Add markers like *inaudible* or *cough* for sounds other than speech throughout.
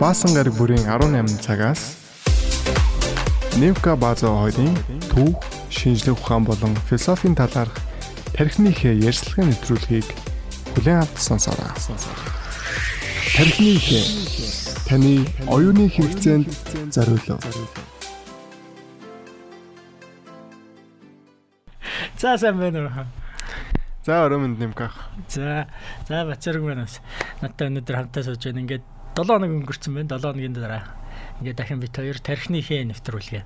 Баасан гараг бүрийн 18 цагаас Невка база хоёрын түүх, шинжлэх ухаан болон философийн талаарх тархиныхээ ярьцлагын нэвтрүүлгийг бүлээн авч сонсоорой. Тархиныхээ таны оюуны хэрэгцээнд зориулав. За сайн байна уу? За өрөөмөнд Невка. За за бацарг байна. Надтай өнөөдөр хамтаа сууж байна. Ингээд 7 хоног өнгөрцөн байна. 7 хоногийн дараа ингээд дахин бит хоёр тархиныхээ нэвтрүүлгээ.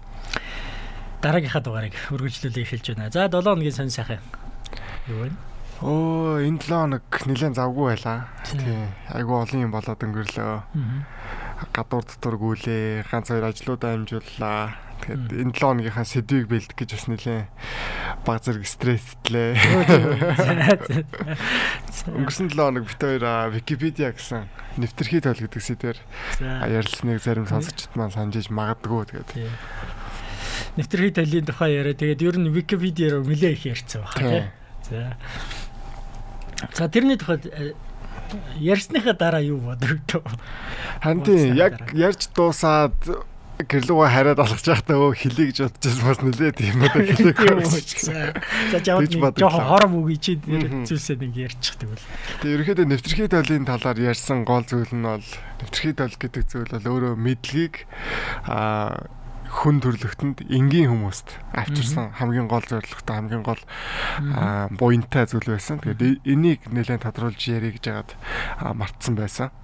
Дараагийнхаа дугаарыг үргэлжлүүлээ эхэлж байна. За 7 хоногийн сонь сайхан. Юу вэ? Оо энэ 7 хоног нэлээд завгүй байлаа. Тийм. Айгу олон юм болоод өнгөрлөө. Гадуур дотор гүйлээ, ганц хоёр ажлуудаа амжууллаа. Тэгээд энэ 7 хоногийнхаа сэдвийг бэлдэх гэж бас нэлээд баг зэрэг стресстлээ. *laughs* Өнгөрсөн 7 хоног бит хоёр Википедиа гэсэн нэвтрхий тойл гэдэг сэдвээр ярилцсныг зарим сонсогчд маань санджиж магадгүй тэгээд нэвтрхий тойлын тухай яриа. Тэгээд ер нь Википедиа руу нэлээ их ярьсан байна тийм. За. За тэрний тухайд ярьсныхаа дараа юу бодогдов? Хантын яг ярьж дуусаад гэрлүүгээ хараад алгаж байхдаа өө хилий гэж бодчихсон бас нэлээд юм уу хэлээг За жаад жоохон хором үгүй чи зүйлсээ нэг ярьчихдаг бол. Тэгээ ерөөхдөө нэвтрхий тойлын талаар ярьсан гол зүйл нь бол нэвтрхий тойл гэдэг зүйл бол өөрөө мэдлэгийг аа хүн төрлөختөнд энгийн хүмүүст авчирсан хамгийн гол зорилготой хамгийн гол буянтай зүйл байсан. Тэгээд энийг нэлээд тодруулж ярих гэж хагаад мартсан байсан.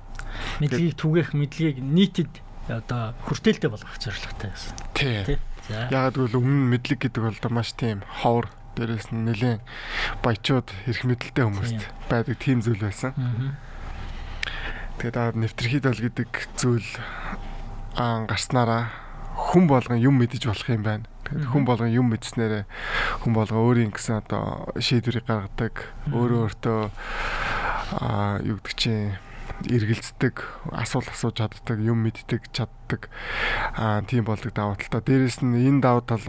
Мэдлэгийг түгээх, мэдлэгийг нийтэд одоо хүртээлтэй болгох зорилготой байсан. Тий. Ягаад гэвэл өмнө мэдлэг гэдэг бол маш тийм ховор дээрээс нь нэлээд баячууд эрх мэдэлтэй хүмүүст байдаг тийм зүйл байсан. Тэгээд аа нэвтрхий тал гэдэг зүйл аа гарснараа хүн болгон юм мэдэж болох юм байна. Тэгээд хүн болгон юм мэдснээрээ хүн болгон өөрийн гэсэн одоо шийдвэрийг гаргадаг, өөрөө өөртөө аа юу гэдэг чинь эргэлздэг, асуул асууж чаддаг, юм мэддэг, чаддаг. Аа тийм болдог даваа талтай. Дээрээс нь энэ даваа тал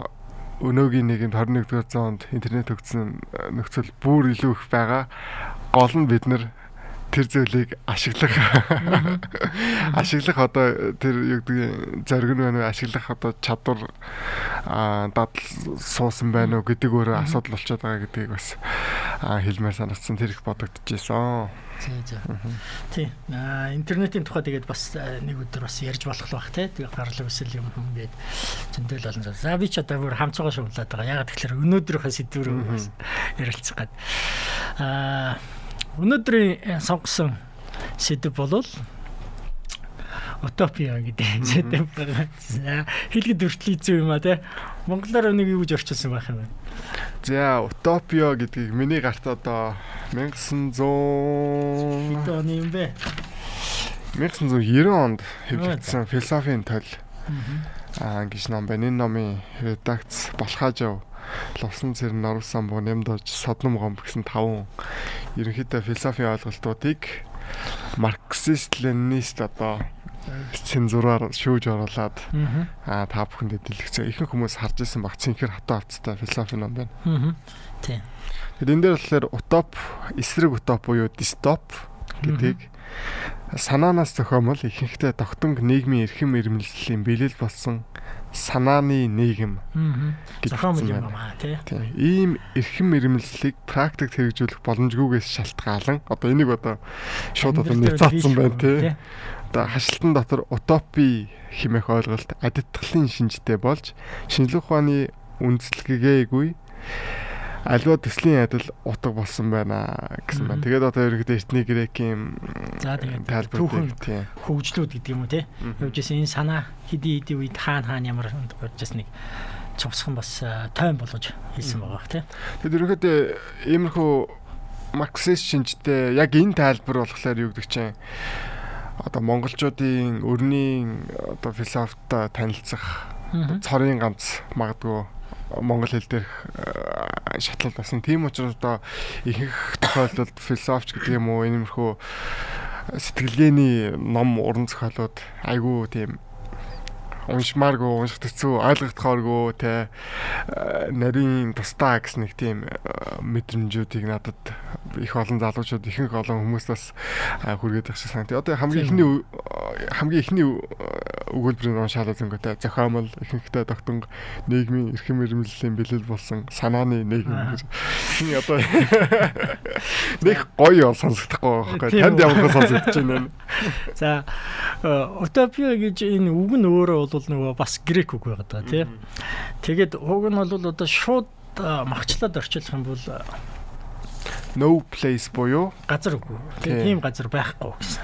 өнөөгийн нийгэмд 21-р зуунд интернет хөгжсөн нөхцөл бүр илүү их байгаа. Гол нь бид нар тэр зүйлийг ашиглах. Ашиглах одоо тэр юу гэдэг зориг нь байна ашиглах одоо чадвар дадал суусан байна уу? гэдэг өөрөө асуудал болчиход байгаа гэдгийг бас хэлмээр санагдсан. Тэр их бодогдчихжээ. Тий, за. Тий. Аа интернетийн тухай тэгээд бас нэг өдөр бас ярьж болох л бах тий. Тэгээд гарлаг өсөл юм юм гээд зөндөл олон. За би ч одоо бүр хамцаагаа шумлаад байгаа. Яг тэгэхээр өнөөдрийнхөө сэдвэр бас ярилцах гээд. Аа өнөөдрийн сонгосон сэдв болвол утопия гэдэг сэдв байна. Хэлгэд өртлөө хэцүү юм а тий. Монголоор нэг юу гэж орчуулсан байх юм бэ? За утопия гэдгийг миний гарт одоо 1900 хэд оны юм бэ? 1990 онд хэвлэгдсэн философийн тойл аа гэж ном байна. Энэ номын редакц Балхаажав Ловсон цэрэн оруулсан буу нэмдэж содном гом гэсэн таван ерөнхийдөө философийн ойлголтуудыг марксист ленинист одоо цензураар шүүж оруулаад аа та бүхэнд дэлгэцээ ихэнх хүмүүс харж исэн баг цэнхэр хатуу авцтай философи ном байна. Тийм. Тэгэхээр энэ дээр болохоор утоп, эсрэг утоп буюу дистоп гэдгийг санаанаас зохиомол ихэнхдээ тогтмол нийгмийн эрхэм ирмэлзлийн бэлэл болсон санааны нийгэм гэж зохиомол юм аа тий. Ийм эрхэм ирмэлзлийг практикт хэрэгжүүлэх боломжгүйгээс шалтгаалan. Одоо энийг одоо шууд одоо нэцаатсан байна тий одоо хашлтан дотор утопи хэмээх ойлголт адитгалын шинжтэй болж шинжлэх ухааны үндслэгээгүй альва төслийн адил утга болсон байна гэсэн байна. Тэгээд одоо ерөнхийдөө эртний грекийн тайлбар тийм хөгжлүүд гэдэг юм уу те. Явжсэн энэ санаа хэдий хэдий үед хаана хаана ямар явжсэн нэг цовсхон бас тойм болгож хэлсэн байгаа те. Тэгээд ерөнхийдөө иймэрхүү марксист шинжтэй яг энэ тайлбар болохоор юу гэдэг чинь одоо монголчуудын өрний одоо философитой танилцах цорын ганц магадгүй монгол хэл дээрх шатлал басан. Тийм учраас одоо ихэнх тохиолдолд философч гэдэг юм уу иймэрхүү сэтгэлгээний ном уран зохиолууд айгүй тийм уншмааргүй унших хэцүү ойлгохдохооргүй те нарийн тустаа гэсэн нэг тийм мэдрэмжүүдийг надад их олон залуучууд ихэнх олон хүмүүс бас хүргээд байх шиг санагдав. Одоо хамгийн ихний хамгийн ихний өгүүлбэрийн уншаалаа зөнгөтэй зохиомл ихэнхдээ тогтон нийгмийн эрхэм ирмэллийн бэлэл болсон санааны нийгэм гэж. Одоо *laughs* нэг гоё сонсогдохгүй байхгүй. Танд ямар сонсогдож байна. *laughs* За утопия гэж энэ үг нь өөрөө бол нөгөө бас грек үг байгаа даа тий. Тэгээд уг нь бол одоо шууд махчлаад орчуулах юм бол no place буюу газар үгүй. Тийм газар байхгүй гэсэн.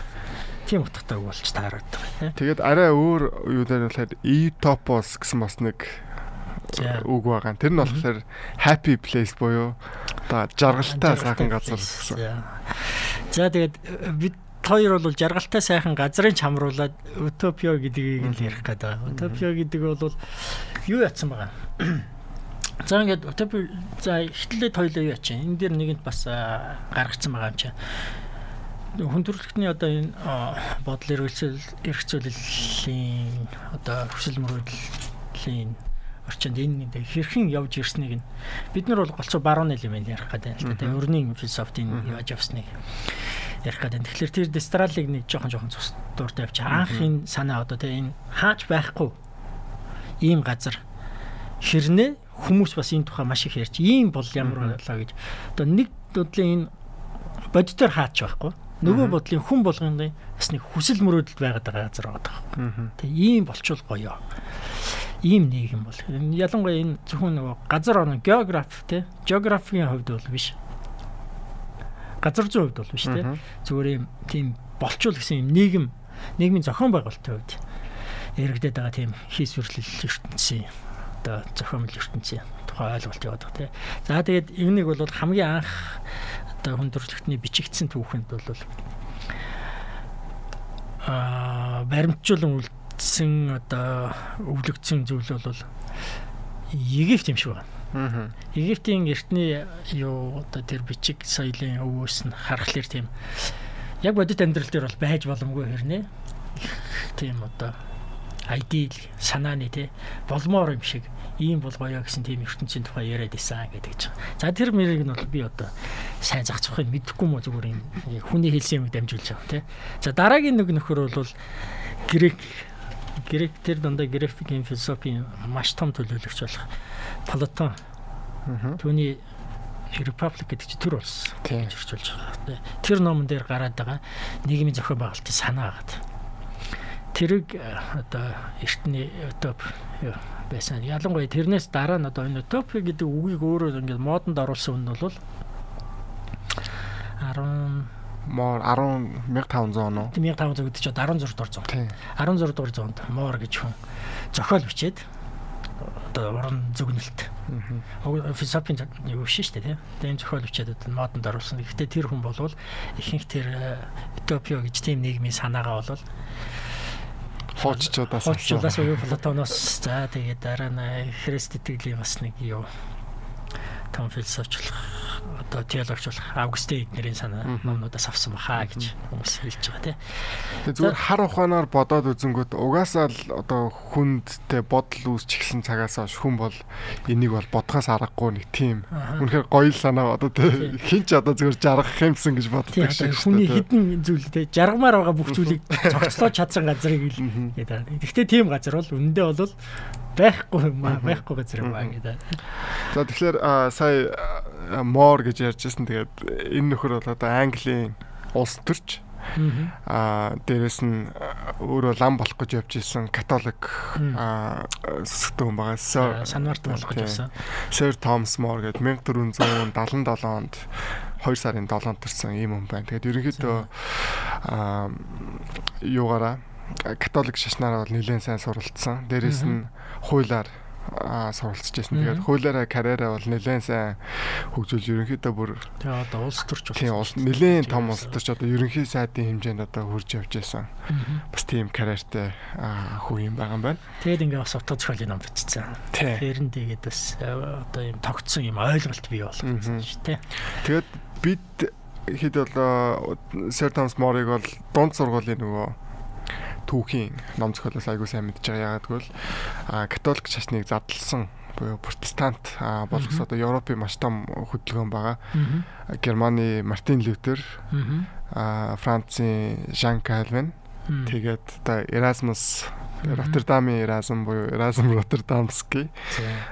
Тийм утгатай үг болж таарад байгаа тий. Тэгээд арай өөр юу дээр болохоор e-topos гэсэн бас нэг үг байгаа. Тэр нь болохоор happy place буюу одоо жаргалтай сайхан газар гэсэн. За тэгээд бид хоёр бол жаргалтай сайхан газрын чамруулаад утопио гэдгийг л ярих гэдэг. Утопио гэдэг бол юу ятсан байгаа. За ингээд утопи за ихтлээд хоёлоо юу ячаа. Энэ дээр нэгэнд бас гаргацсан байгаа юм чинь. Хүн төрөлхтний одоо энэ бодол эргэлзэл эрхцүүлэлийн одоо хүсэл мөрөөдлийн орчинд энэ хэрхэн явж ирснийг бид нар бол голцоо баруун юм ярих гэдэг л да. Өрний философийн яаж явсныг ярих гэдэг. Тэгэхээр тэр дистралыг нэг жоохон жоохон цус дуур тавьчих. Анх энэ санаа одоо тэгээ энэ хаач байхгүй ийм газар хэрнээ хүмүүс бас энэ тухай маш их ярьж ийм бол ямар болоо гэж. Одоо нэг бодлын энэ бодитоор хаач байхгүй. Нөгөө бодлын хүн болгоны бас нэг хүсэл мөрөөдөлд байгаад байгаа газар байгаа. Тэгээ ийм болчвол гоё. Ийм нийгэм бол. Ялангуяа энэ зөвхөн нөгөө газар орно географ те. Географийн хувьд бол биш газар зүйн хувьд бол биш те. Зүгээр юм тийм болчул гэсэн юм нийгэм нийгмийн зохион байгуулалтын хувьд яригдээд байгаа тийм хийсвэрлэл ертөнцийн одоо зохиомл ертөнцийн тухай ойлголт яваад байгаа те. За тэгээд энийг бол хамгийн анх одоо хүндрэлтний бичигдсэн түүхэнд бол а баримтжуулан үлдсэн одоо өвлөгдсөн зүйл бол Египт юм шиг байна. Египтийн эртний юу одоо тэр бичиг соёлын өвөөс нь харахаар тийм яг бодит амьдрал дээр бол байж боломгүй хэрнээ. Тийм одоо айдил санааны тий болмоор юм шиг ийм болгоё гэсэн тийм ертөнцийн тухай яриад исэн гэдэг ч. За тэр мэрийг нь бол би одоо сайн зохицохыг мэдэхгүй мө зүгээр юм хүний хэлсэн юм дамжуулж байгаа тий. За дараагийн нэг нөхөр бол грек грек тэр дандаа графикийн философийн маш том төлөөлөгч болох Платон. Түүний Republic гэдэг чинь төр болсон гэж орчуулж байгаа. Тэр номон дээр гараад байгаа нийгмийн зохион байгуулалтын санаа агаад. Тэрэг э, одоо эртний утоп байсан. Ялангуяа тэрнээс дараа нь одоо энэ утопи гэдэг үгийг өөрөө ингээд модонд оруулсан хүн бол 10 моор 10 1500 он уу? 1500 гэдэг чинь 16 дугаар зуунд. 16 дугаар зуунд моор гэж хүн зохиол бичээд одоо уран зөгнөлт. Философийн юу шин шүү дээ тийм. Тэгээ энэ зохиол бичээд одоо модонд оруулсан. Гэхдээ тэр хүн болвол ихэнх тэр утопио гэж тийм нийгмийн санаагаа болвол хууччудаас хууччудаас уу Платоноос за тэгээ дараа нь Христэтгэлийн бас нэг юу том философчлах одоо теологчлах Августин эднэрийн санаа номнуудаас авсан баха гэж хүмүүс хэлж байгаа тийм. Тэгээ зүгээр хар ухаанаар бодоод үзэнгүүт угаасаа л одоо хүндтэй бодол үүсчихсэн цагаас хойш хүн бол энийг бол бодхоос аргагүй нэг тийм үнэхээр гоё л санаа одоо хин ч одоо зүгээр жаргах юмсан гэж боддог шиг. Хүний хідэн зүйл тийм жаргамаар байгаа бүх *laughs* зүйлийг цогцлоо чадсан газрыг л гэдэг. Гэхдээ тийм газар бол үнэндээ бол байхгүй юм аа байхгүй газар юм аа гэдэг. За тэгэхээр сая моор гэж ярьжсэн. Тэгээд энэ нөхөр бол одоо Английн улс төрч. Аа дээрэс нь өөрөө лам болох гэж явж исэн католик аа сүтэн байгаа. Санварт болох гэж явсан. Sir Thomas More гэдэг 1477 онд 2 сарын 7-нд төрсэн ийм хүн байна. Тэгээд ерөнхийдөө аа юугаараа католик шашнаараа бол нэлээд сайн суралцсан. Дээрээс нь хуулиар суралцж байсан. Тэгээд хуулиараа карьераа бол нэлээд сайн хөгжүүлж ерөнхийдөө бүр тэгээ одоо улс төрч болсон. Тийм улс нэлээд том улс төрч одоо ерөнхий сайдын хэмжээнд одоо хурж явж байсан. Бас тийм карьертай хүү юм байгаа юм байна. Тэгээд ингээ бас утга зохиолын ном бичсэн. Тэр нь тэгээд бас одоо юм тогтсон юм ойлголт бий болгосон шүү дээ. Тэгээд бид хэд бол Sir Thomas More-ыг бол дунд сургуулийн нөгөө түүхийн ном зохиолоос айгүй сайн мэдж байгаа. Яагаад гэвэл католик шашныг задлсан буюу протестант болгос одоо Европын маш том хөдөлгөөн байгаа. Германы Мартин Лютер, Францын Жан Кальвин, тэгээд одоо Erasmus Роттердамын Erasmus буюу Erasmus Rotterdamский.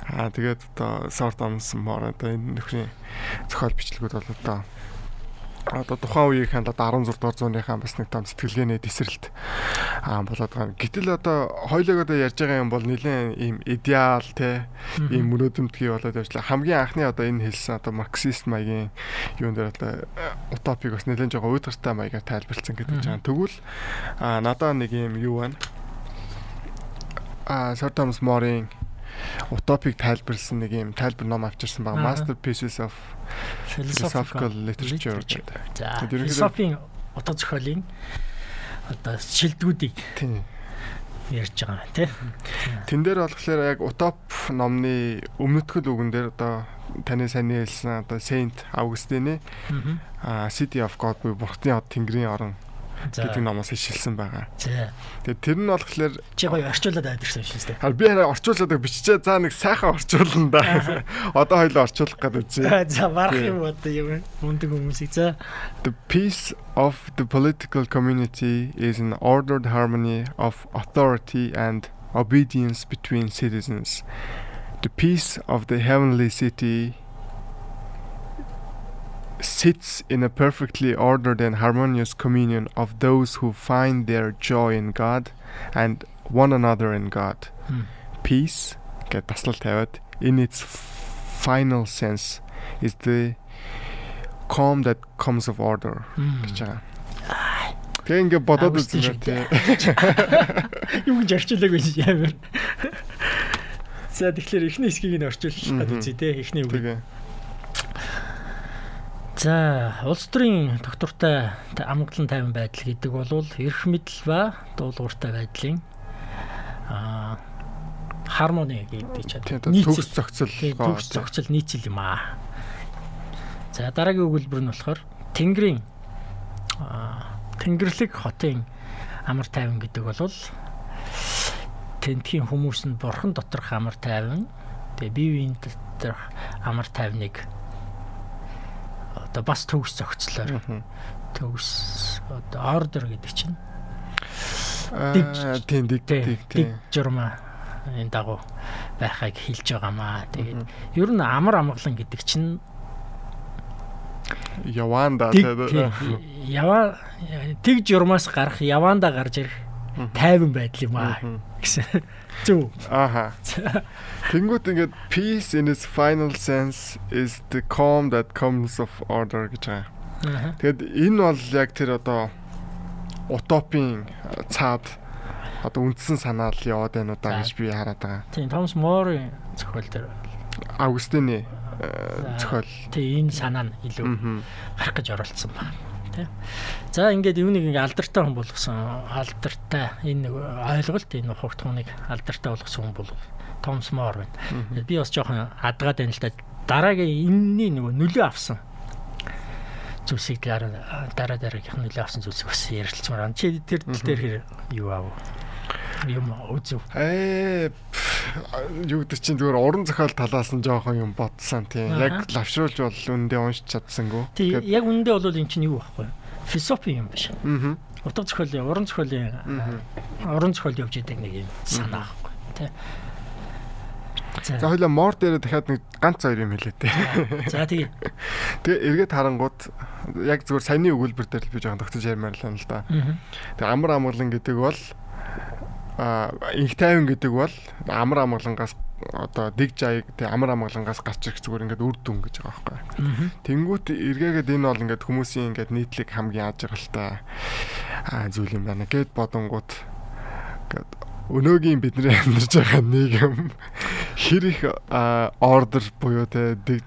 Аа тэгээд одоо Thomas мөр одоо энэ нөхрийн зохиол бичлэгүүд бол одоо одоо тухайн үеийнхэн одоо 16 дугаар зууныхаа бас нэг том сэтгэлгээний тесрэлт аа болоод байгаа. Гэтэл одоо хоёлог одоо ярьж байгаа юм бол нэлээд ийм идеал те ийм мөрөөдөлтгий болоод явжлаа. Хамгийн анхны одоо энэ хэлсэн одоо марксист маягийн юун дээр одоо утопик бас нэлээд жоо уйдгартай маягаар тайлбарлсан гэдэг жаа. Тэгвэл аа надаа нэг ийм юу байна. Аа Sir Thomas More-ийн утопик тайлбарлсан нэг юм тайлбар ном авчирсан байгаа Masterpieces of Philosophical Literature гэдэг. За философийн утга зохиолын одоо шилдэгүүдийг тийм ярьж байгаа юм тий. Тэн дээр болохоор яг утоп номны өмнөдгөл үгэн дээр одоо таны сайн хэлсэн одоо Saint Augustine аа City of God буюу Бурхны од Тэнгэрийн орон гэдэг номоос ишилсэн байгаа. Тэгээд тэр нь болохоор чи гоё орчуулад байдаг юм тест. Харин би хараа орчуулад биччихээ за нэг сайхан орчуулна да. *laughs* Одоо хоёлоо орчуулах гэдэг үзье. *laughs* За барах юм одоо юм мундаг хүмүүсийг за. The peace of the political community is an ordered harmony of authority and obedience between citizens. The peace of the heavenly city sits in a perfectly ordered and harmonious communion of those who find their joy in God and one another in God. Hmm. Peace гэд таслал тавиад in its final sense is the calm that comes of order гэж байгаа. Тэгээ ингээ бодоод үзсэн тийм. Юу гэж орчуулдаг вэ ямар. За тэгэхээр эхний хэсгийг нь орчуулах гэдэг үзье те эхний үг. За улс төрийн доктортой амгалан тайван байдал гэдэг бол эрх мэдэл ба дуулууртай байдлын аа хармони гэдэг чинь төгс зохицол төгс зохицол нийцэл юм аа. За дараагийн өгүүлбэр нь болохоор Тэнгэрийн Тэнгэрлэг хотын амар тайван гэдэг бол тентхийн хүмүүс нь бурхан доторх амар тайван. Тэгээ бие биеийн доторх амар тайвныг одоо бас төгс зохицлоор. Төгс одоо ордер гэдэг чинь. Тийм дэг дэг журма энэ дагуу байхыг хэлж байгаамаа. Тэгээд ер нь амар амгалан гэдэг чинь яванда ява тэг журмаас гарах яванда гарч ирэх тайван байдал юм аа гэсэн. Зөв. Аха. Тэнгүүт ингээд peace in its final sense is the calm that comes of order гэж байгаа. Тэгэд энэ бол яг тэр одоо утопийн цаад одоо үндсэн санаал яваад байна удаа гэж би хараад байгаа. Тийм Томас Мори зохиол дээр Августины зохиол. Тийм энэ санаа нь илүү гарах гэж оролцсон байна тий. За ингээд юуныг ингээ алдартай хүн болгосон алдартай энэ ойлголт энэ хугтхууныг алдартай болгосон хүн бол Томс Мор байна. Би бас жоохон адгаад байна л да. Дараагийн энэний нөгөө нөлөө авсан зүйлсийг дараа дараа дараагийнх нөлөө авсан зүйлсийг бас ярилцмаар байна. Чи тэр тал дээр юу аав? Юм үзв. Ээ юу гэдэг чинь зүгээр уран зохиол талаас нь жоохон юм бодсон тийм. Яг лавшруулж бол үндэ уншиж чадсангүй. Тийм яг үндэ бол энэ чинь юу байхгүй. Философи юм биш. Аа. Утга зохиолын уран зохиолын уран зохиол явж идэг нэг юм санаа байхгүй тийм. За хоёлаа мор дээр дахиад нэг ганц хоёр юм хэлээ те. За тэгээ. Тэгээ эргээд харангууд яг зүгээр саяны өгүүлбэр дээр би жоохон тогтож ярмаар л л да. Тэгээ амар амгалан гэдэг бол а инх тайван гэдэг бол амар амгалангаас одоо дэг жаяг тэг амар амгалангаас гарч ирэх зүгээр ингээд үр дүн гэж байгаа байхгүй. Тэнгүүт эргээгээд энэ бол ингээд хүмүүсийн ингээд нийтлэг хамгийн аз жаргалтай зүйл юм байна гэд бодонгууд ингээд өнөөгийн бидний амьдарч байгаа нийгэм хэр их ордер буюу те дэг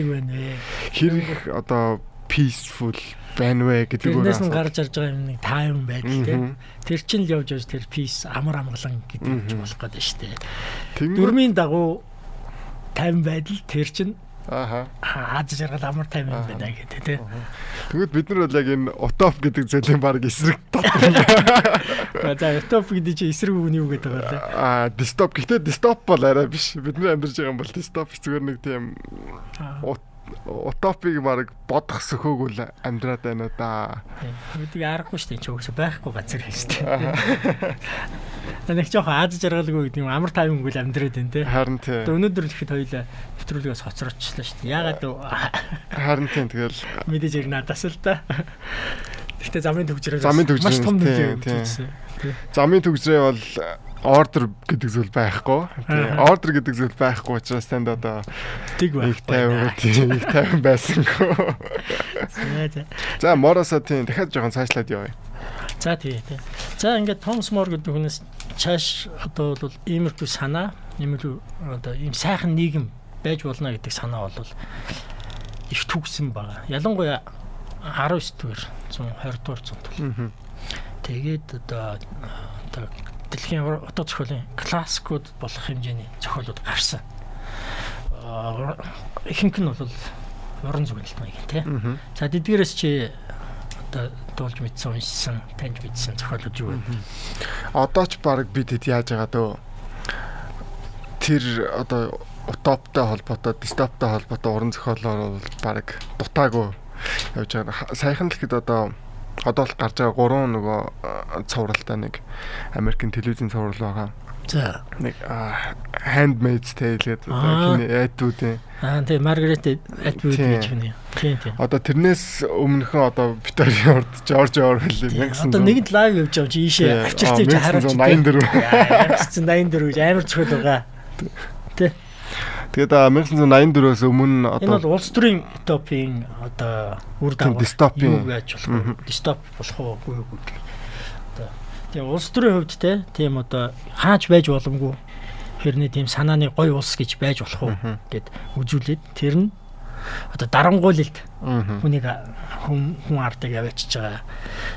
их байна вэ? Хэр их одоо peaceful байна вэ гэдэг өөр Тэрнээс нь гарч ирж байгаа юм нэг тайван байдал тийм. Тэр чинь л явж явж тэр peace амар амгалан гэдэг ч болох гэдэг шүү дээ. Дөрмийн дагуу тайван байдал тэр чинь Ааха. Аз жаргал амар тайван байна гэдэг тий. Тэгвэл бид нар бол яг энэ утоп гэдэг зүйлийн баг эсрэг дотор. За утоп гэдэг чинь эсрэг үг нь юу гэдэг вэ? Аа дистоп. Гэтэ дистоп бол арай биш. Бид нар амьдарч байгаа юм бол дистоп зүгээр нэг тийм утопиг баг бодох сөхөөгүй л амьдраад байна да. Үгүй аргагүй шүү дээ. Чи өсө байхгүй газар юм шүү дээ. Нэг жоохон аз жаргалгүй гэдэг юм амар таймгүй л амьдраад байна те. Харин тий. Өнөөдөр л ихэд хоёлаа нэвтрүүлгээс хоцроочлаа шүү дээ. Ягаад *laughs* Харин тий тэгэл мэдээж яг надаас л да. Гэхдээ замын төгжрээ замын төгжрээ маш том нөлөө. Замын төгжрээ бол ордер гэдэг зүйл байхгүй. Тийм ордер гэдэг зүйл байхгүй учраас танд одоо их тайван тийм их тайван байсангүй. За мороосо тийм дахиад жоохон цаашлаад явъя. За тий. За ингээд Томс Мор гэдэг хүнээс чааш одоо бол иймэрхүү санаа, иймэрхүү одоо ийм сайхан нийгэм байж болно гэдэг санаа бол их түгсэн байна. Ялангуяа 19 дугаар 120 дугаар зуунд. Тэгээд одоо одоо дэлхийн утга зохиолын классикууд болох хэмжээний зохиолууд гарсан. Ихэнх нь бол уран зохиолт маяг тий. За тэдгээрээс чи одоо дуулж мэдсэн уншсан, таньж мэдсэн зохиолууд юу вэ? Одоо ч баг бид хэд яаж байгаа дөө тэр одоо утоптой холбоотой, дистоптой холбоотой уран зохиолоор бол баг дутаагүй явж байгаа. Саяхан л хэд одоо одоо л гарч байгаа гурван нөгөө цувралтай нэг Америкийн телевизийн цуврал байгаа. За нэг handmaid's tale гэдэг хин Эдвуд ээ. Аа тийм Маргарет Эдвуд гэж байна. Тийм тийм. Одоо тэрнээс өмнөхөн одоо Викторийн урд Жорж Орвел 1900 Одоо нэгэнд лайв явж байгаа чи ийшээ авчирч явж харуулж 84. 1984 гэж амар цохол байгаа. Тэ. Тэгээд 1984-өөс өмнө одоо энэ бол улс төрийн утопийн одоо үр дагавар дистопийн юу яаж болох вэ? Дистоп болох уу? Одоо тийм улс төрийн хувьд те тийм одоо хааж байж боломгүй хэрний тийм санааны гой улс гэж байж болох уу гэд үзүүлээд тэр нь одоо дарангуйлалд хүнийг хүн хүн ардыг явуулчихж байгаа.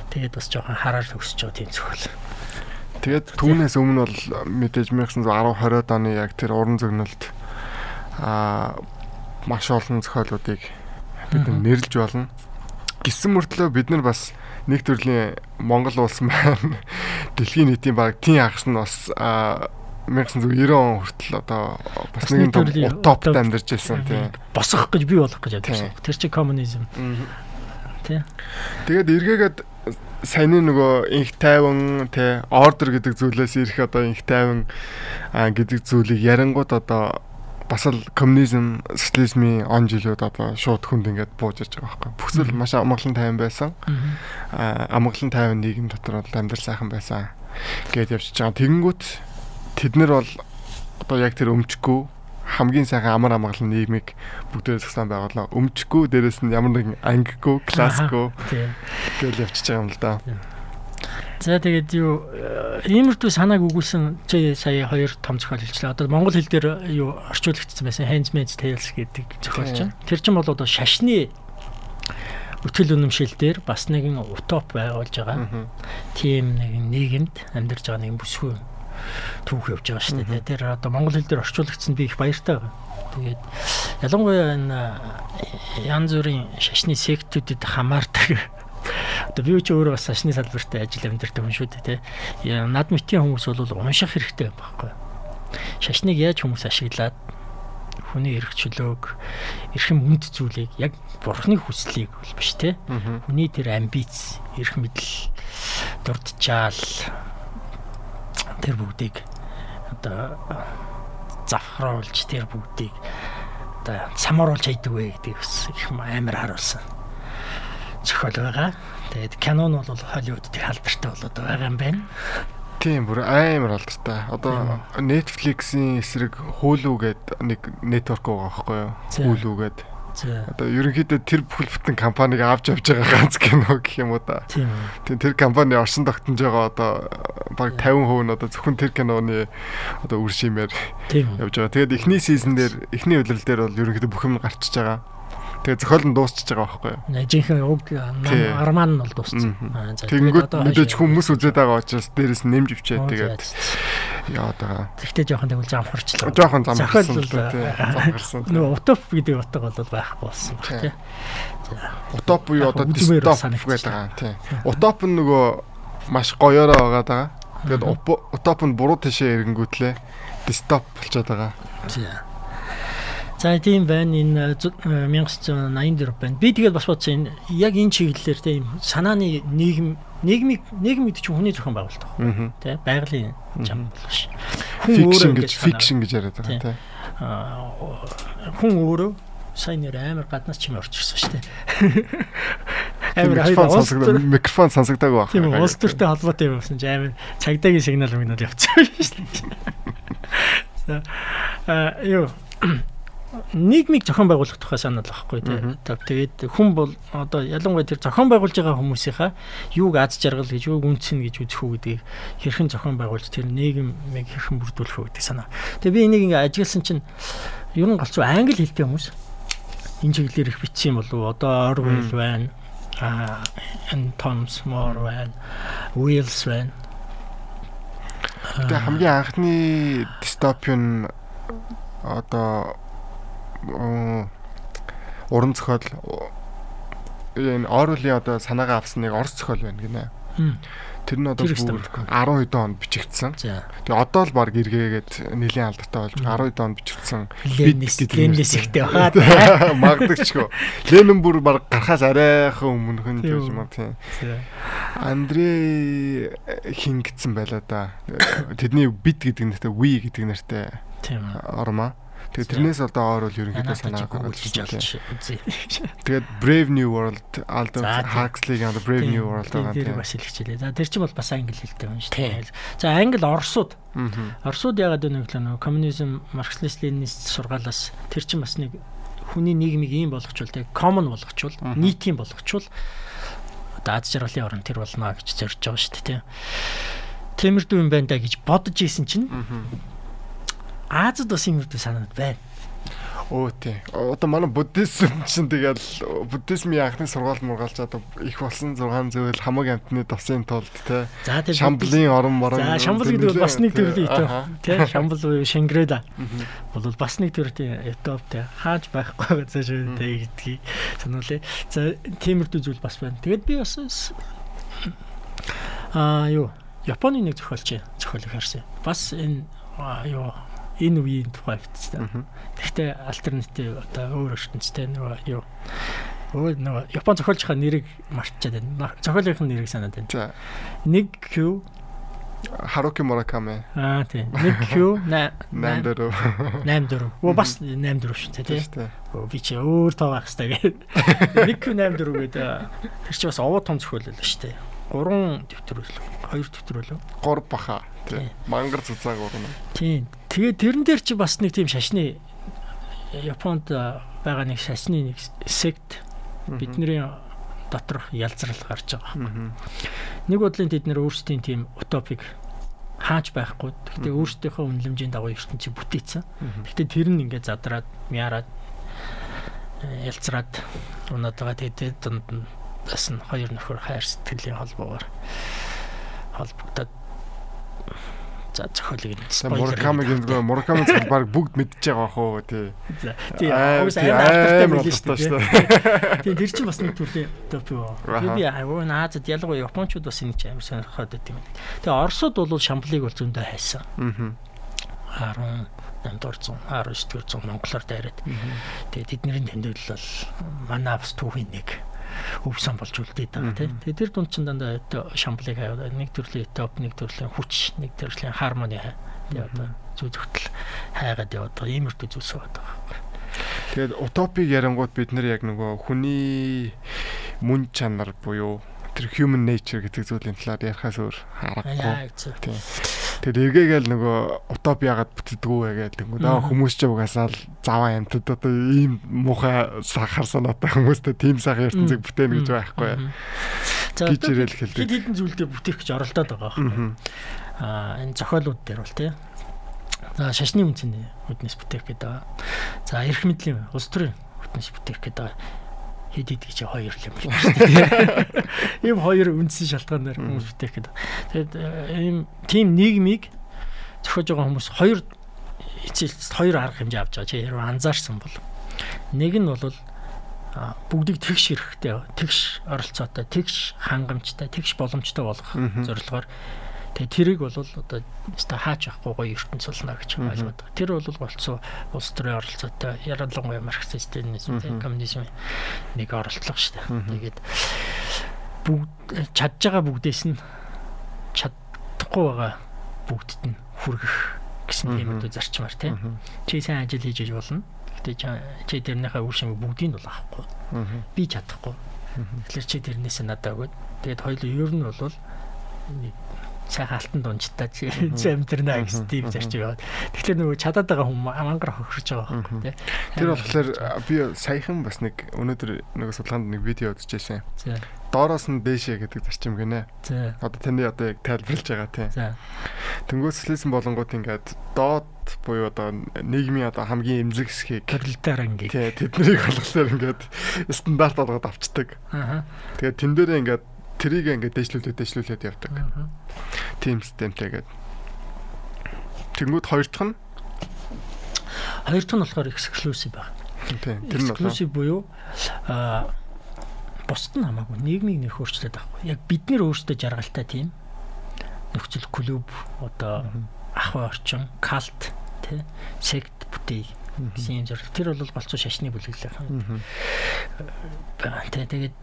Тэгээд бас жоохон хараар төгсөж байгаа тийм зөвхөл. Тэгээд түүнээс өмнө бол мэдээж 1910 20-од оны яг тэр уран зөгнөлт аа маш олон зохиолуудыг бид нэрлж болно. Гисэн мөртлөө бид нар бас нэг төрлийн Монгол улс маань *laughs* дэлхийн нийтийн баг тийм агас нь бас 1990 он хүртэл одоо бас нэгэн утопт амьдарч байсан тийм босгох гэж бий болох гэж ядсан. Тэр чинь коммунизм. Тий. Тэгээд эргээгээд саяны нөгөө инх тайван тий ордер гэдэг зүйлээс ирэх одоо инх тайван гэдэг зүйлийг ярангууд одоо бас л коммунизм, социализмын он жилүүд одоо шууд хүнд ингээд бууж ирж байгаа байхгүй. Бүхсэл маш амгалан тайван байсан. Аа амгалан тайван нийгэм дотор бол амьдрал сайхан байсан гэдээ явчихж байгаа. Тэгэнгүүт тэд нар бол одоо яг тэр өмчгөө хамгийн сайхан амар амгалан нийгмийг бүгдээ згсан байгууллаа. Өмчгөө дээрэс нь ямар нэгэн ангигүй, *laughs* классгүй гэж явчихж байгаа юм л да. За тэгээд юу э, иймэрдүү санааг өгүүлсэн чи сая хоёр том зохиол хэлчлээ. Одоо монгол хэл дээр юу орчуулагдсан байсан Handsmaid's Tales гэдэг зохиол чинь. Тэр чинь бол одоо шашны өтгөл үнэмшил дээр бас нэгэн утоп байгуулж байгаа. Тийм нэгэн нийгэмд амьдарч байгаа нэгэн бүсгүй түүх явж байгаа шүү дээ. Тэр одоо монгол хэл дээр орчуулагдсан би их баяртай байна. Тэгээд ялангуяа энэ э, янз бүрийн шашны сектүүдэд хамаардаг Одоо би ч өөрөө бас сашны салбарт ажил амьдардаг хүн шүү дээ тий. Над мэтийн хүмүүс бол унших хэрэгтэй байхгүй. Шашныг яаж хүмүүс ашиглаад хүний эрх чөлөөг эрхэм үнд зүйлийг яг бурхны хүслийг бол биш те хүний тэр амбиц эрх мэдэл дурдчаал тэр бүгдийг одоо завхруулж тэр бүгдийг одоо самааруулж хайдаг вэ гэдэг бас их амар харуулсан зохиол байгаа. Тэгээд кино нь бол Холливуудыг халдвартай болоод байгаа юм байна. Тийм бүр амар алдартай. Одоо Netflix-ийн эсрэг Hulu гэдэг нэг network байгаа байхгүй юу? Hulu гэдэг. Одоо ерөнхийдөө тэр бүхэл бүтэн компанийг авч явж байгаа ганц кино гэх юм уу да. Тийм. Тэр компани оршин тогтнож байгаа одоо баг 50% нь одоо зөвхөн тэр киноны одоо үр шимээр явж байгаа. Тэгээд эхний сизон дээр эхний үйлрэл дээр бол ерөнхийдөө бүх юм гарчиж байгаа. Тэгээ зохиол нь дуусчихж байгаа байхгүй юу? Жинхэнэ уг арман нь бол дууссан. Тэгэнгүүт мэдээж хүмүүс үзээд байгаа учраас дээрэс нэмж өвчээ тэгээд яваад байгаа. Тэгтээ жоохон тэгвэл замхарчлаа. Жоохон замхарсан л тий. Замхарсан. Нөгөө утоп гэдэг утга бол байхгүй болсон тий. Утоп буюу одоо дистоп гэдэг байгаа тий. Утоп нь нөгөө маш гоёороо байгаа даа. Тэгээд утоп нь буруу тишээ ирэнгүүтлээ дистоп болчиход байгаа. Тий. За тийм байна энэ 1984 э, байна. Би тэгээд бас бодсон энэ яг энэ чиглэлээр тийм санааны нийгэм нийгмийг нийгэм гэдэг чинь хүний зохион байгуулалт байна. Тэ байгалийн зам биш. Хүн өөрөө гэж фикшн гэж яриад байгаа тэ. Хүн өөрөө сайн нэр амар гаднаас чим орж ирсэн шүү дээ. *laughs* Амар хоёр микрофон сонсогдоагүй байна. Тийм улс төртэй холбоотой юм болсон чи амар цагдаагийн сигнал мигнал явчихсан шүү дээ. За юу нийгмийг зохион байгуулах тухай санал байхгүй тийм. Тэгээд хүн бол одоо ялангуяа тэр зохион байгуулж байгаа хүмүүсийнхаа юуг аз жаргал гэж юуг үнцэн гэж үзэх үү гэдгийг хэрхэн зохион байгуулж тэр нийгмийг хэрхэн бүрдүүлэх үү гэдэг санаа. Тэгээд би энийг ингээ ажигласан чинь ер нь голцоо англи хэлтэй хүмүүс энэ чиглэлээр их бичсэн болов уу? Одоо Orwell байна. Аа Tom More байна. Wheels байна. Тэгээ хамгийн анхны дистопиан одоо уран зохиол энэ Орвеллийн одоо санаагаа авсан нэг орс зохиол байна гинэ. Тэр нь одоо 12 онд бичигдсэн. Тэгээ одоо л баг эргээгээд нэлийн алдартай болж 12 онд бичигдсэн. Ленинээс ихтэй бахаад *laughs* магдагчгүй. Ленин бүр баг гарахаас арайхан өмнөхөн гэж юм тийм. Андрей хин гэсэн байлаа да. Тэдний бит гэдэг нэртэй ви гэдэг нэртэй. Тийм. Ормаа. Тэгээ тэрнээс одоо оор бол ерөнхийдөө санаа гаргаж үзье. *laughs* Тэгээд Brave New World Aldous Huxley-гийн одоо Brave New World байгаа тийм. Тэр бас хэлчихлээ. За тэр чинь бол бас англи хэлтэй байна шүү дээ. За англи орсууд. Орсууд ягаад вэ гэвэл нөгөө коммунизм, марксист ленинист сургаалаас тэр чинь бас нэг хүний нийгмийг ийм болгочвол тийм common болгочвол нийтийн болгочвол одоо аз жаргалын орн тэр болно гэж зорж байгаа шүү дээ тийм. Тиймэрдүү юм байна да гэж бодож исэн чинь Азад бас юм уу санаад байна. Оо тий. Одоо манай буддизм чинь тэгэл буддизмын анхны сургаал мургаалж одоо их болсон 6 зүйл хамаг амтны товсын тулд тий. Шамблын орон морон. За шамбал гэдэг бол бас нэг төрлийн итэ тий. Шамбал буюу Шангрела. Бол бас нэг төрлийн этоп тий. Хааж байхгүй газар тий гэдгийг сануулъя. За тиймэрхүү зүйл бас байна. Тэгэд би бас аа юу Японы нэг зохиолч зохиолыг харсан. Бас энэ юу энэ үеийн тухай бичсэн. Гэхдээ альтернатив одоо өөр ертөнцтэй нөгөө юу өөр нөгөө Япон зохиолчийнхаа нэрийг мартчихад байна. Зохиолынхын нэрийг санаад байна. Нэг Q Харуки Мураками. Аа тийм. Нэг Q 84. 84. Оо бас 84 шүү дээ тий. Оо би чи өөр тоо байх хэрэгтэй *laughs* гэдэг. Нэг Q 84 гэдэг тэр чи бас овоо том зохиол л шүү дээ. 3 дэвтэр үлээ. 2 дэвтэр үлээ. 3 баха тий. Мангар цуцааг урна. Тийм. Тэгээ тэрэн дээр чи бас нэг тийм шашны Японд байгаа нэг шашны нэг сект бидний доторх ялзрал гарч байгаа. Нэг бодлын тэд нэр өөрсдийн тийм утопик хааж байхгүй. Гэхдээ өөрсдийнхөө үнэлэмжийн дагуу ертөнцийг бүтээсэн. Гэхдээ тэр нь ингээд задраад, мяарад ялцраад унаад байгаа. Тэгээд дунд нь бас нь хоёр нөхөр хайр сэтгэлийн холбоогоор холбогдоод За зохиолыг нь. Муракамигийн Муракамын цаг баг бүгд мэдчихэж байгаа уу тий. За тий. Амар билээ шүү дээ. Тий *laughs* тэр чинь бас нэг төрлийн топ юу. Би аюу наазад ялангуяа японочууд бас чинь амар сонирхоод байт юм. Тэгээ орсууд бол шамблыг бол зөндөө хайсан. Аа. 18 дугаар зуун 19 дугаар зуун монголоор дайраад. Тэгээ тэдний тэмдэглэл бол манай бас түүхийн нэг өвсөн болж үлдээд байгаа тийм. Тэгээ тэр дунд чинь дандаа шамблыг хаяад нэг төрлийн топ, нэг төрлийн хүч, нэг төрлийн хармони тэгээ одоо зүй зөвтөл хайгаад яваад байгаа. Иймэрхүү зүйлс байгаа. Тэгээд утопиг ярангууд бид нэр яг нөгөө хүний мөн чанар буюу тэр human nature гэдэг зүйлийн талаар ярихаас өөр аргагүй. Тийм. Тэр эргээгээл нөгөө утоп яагаад бүтдэггүй вэ гэдэг нь нөө хүмүүс ч угаасаа л заваа амтд одоо ийм муухай сахар санаатай хүмүүстэй тийм сайхан ертөнцийг бүтээнэ гэж байхгүй. За гэж ирэл хэлдэг. Хэд хэдэн зүйлдээ бүтээх гэж оролдоод байгаа байхгүй. Аа энэ зохиолууд дээр бол тийм. За шашны үнцний үднэс бүтээх гэдэг. За эрх мэдлийн улс төрийн ертөнц бүтээх гэдэг хэд хэд гэж хоёр юм байна шүү дээ. *laughs* Ийм хоёр үндсэн шалтгаанаар хүмүүс бүтээх гэдэг. Тэгээд ийм тийм нийгмийг зохиож байгаа хүмүүс хоёр эцэлт хоёр арга хэмжээ авч байгаа. Чи хэрвээ анзаарсан бол нэг нь бол бүгдийг тэгш эрэхтэй тэгш оролцоотой тэгш хангамжтай тэгш боломжтой болгох зорилгоор Тэгээ тэрийг бол одоо өстой хаач явахгүй гоё ертөнц болно гэж ойлгоод байгаа. Тэр бол болцоо улс төрийн оролцоотой яралангуй марксист сталинизм коммунизм нэг оролцлого шүү дээ. Тэгээд бүгд чадж байгаа бүгдээс нь чадахгүй байгаа бүгдд нь хүргэх гэсэн тийм үү зарчмаар тийм. Чи сайн ажил хийж яж болно. Гэтэ чи тэрнийхээ үр шимийг бүгдийг нь бол авахгүй. Би чадахгүй. Тэгэхээр чи тэрнээс надад өгөөд тэгээд хоёул ер нь бол сайхан алтан дунжтай чи амьдрнаа гэсэн тийм зарчим яваад. Тэгэхээр нөгөө чадаад байгаа хүмүүс мангар хохирч байгаа байхгүй тий. Тэр болохоор би саяхан бас нэг өнөөдөр нөгөө судалгаанд нэг видео үзчихсэн. Доороос нь дээшээ гэдэг зарчим гинэ. Одоо таны одоо яг тайлбарлаж байгаа тий. Тэнгүүс слэсэн болонгууд ингээд доод буюу одоо нийгмийн одоо хамгийн эмзэг хэсгийг тоталитар анги. Тий, тэднийг *laughs* болохоор ингээд стандарт болгоод авчдаг. Тэгээд тэн дээрээ ингээд трийг ингээд дэвшлүүлээд дэвшлүүлээд явдаг. Тим системтэй гэдэг. Тэнгүүд хоёр дахь нь хоёр дахь нь болохоор exclusive байна. Тийм. Тэр нь exclusive буюу а бусд нь хамаагүй нийгмийг нөх өөрчлөлт авахгүй. Яг бид нэр өөрсдөө жаргалтай тийм нөхцөл клуб одоо ахуй орчин, калт, тий, сект бүтээй гэсэн юм зэрэг. Тэр бол болцоо шашны бүлэглэх. Тэ тэгээд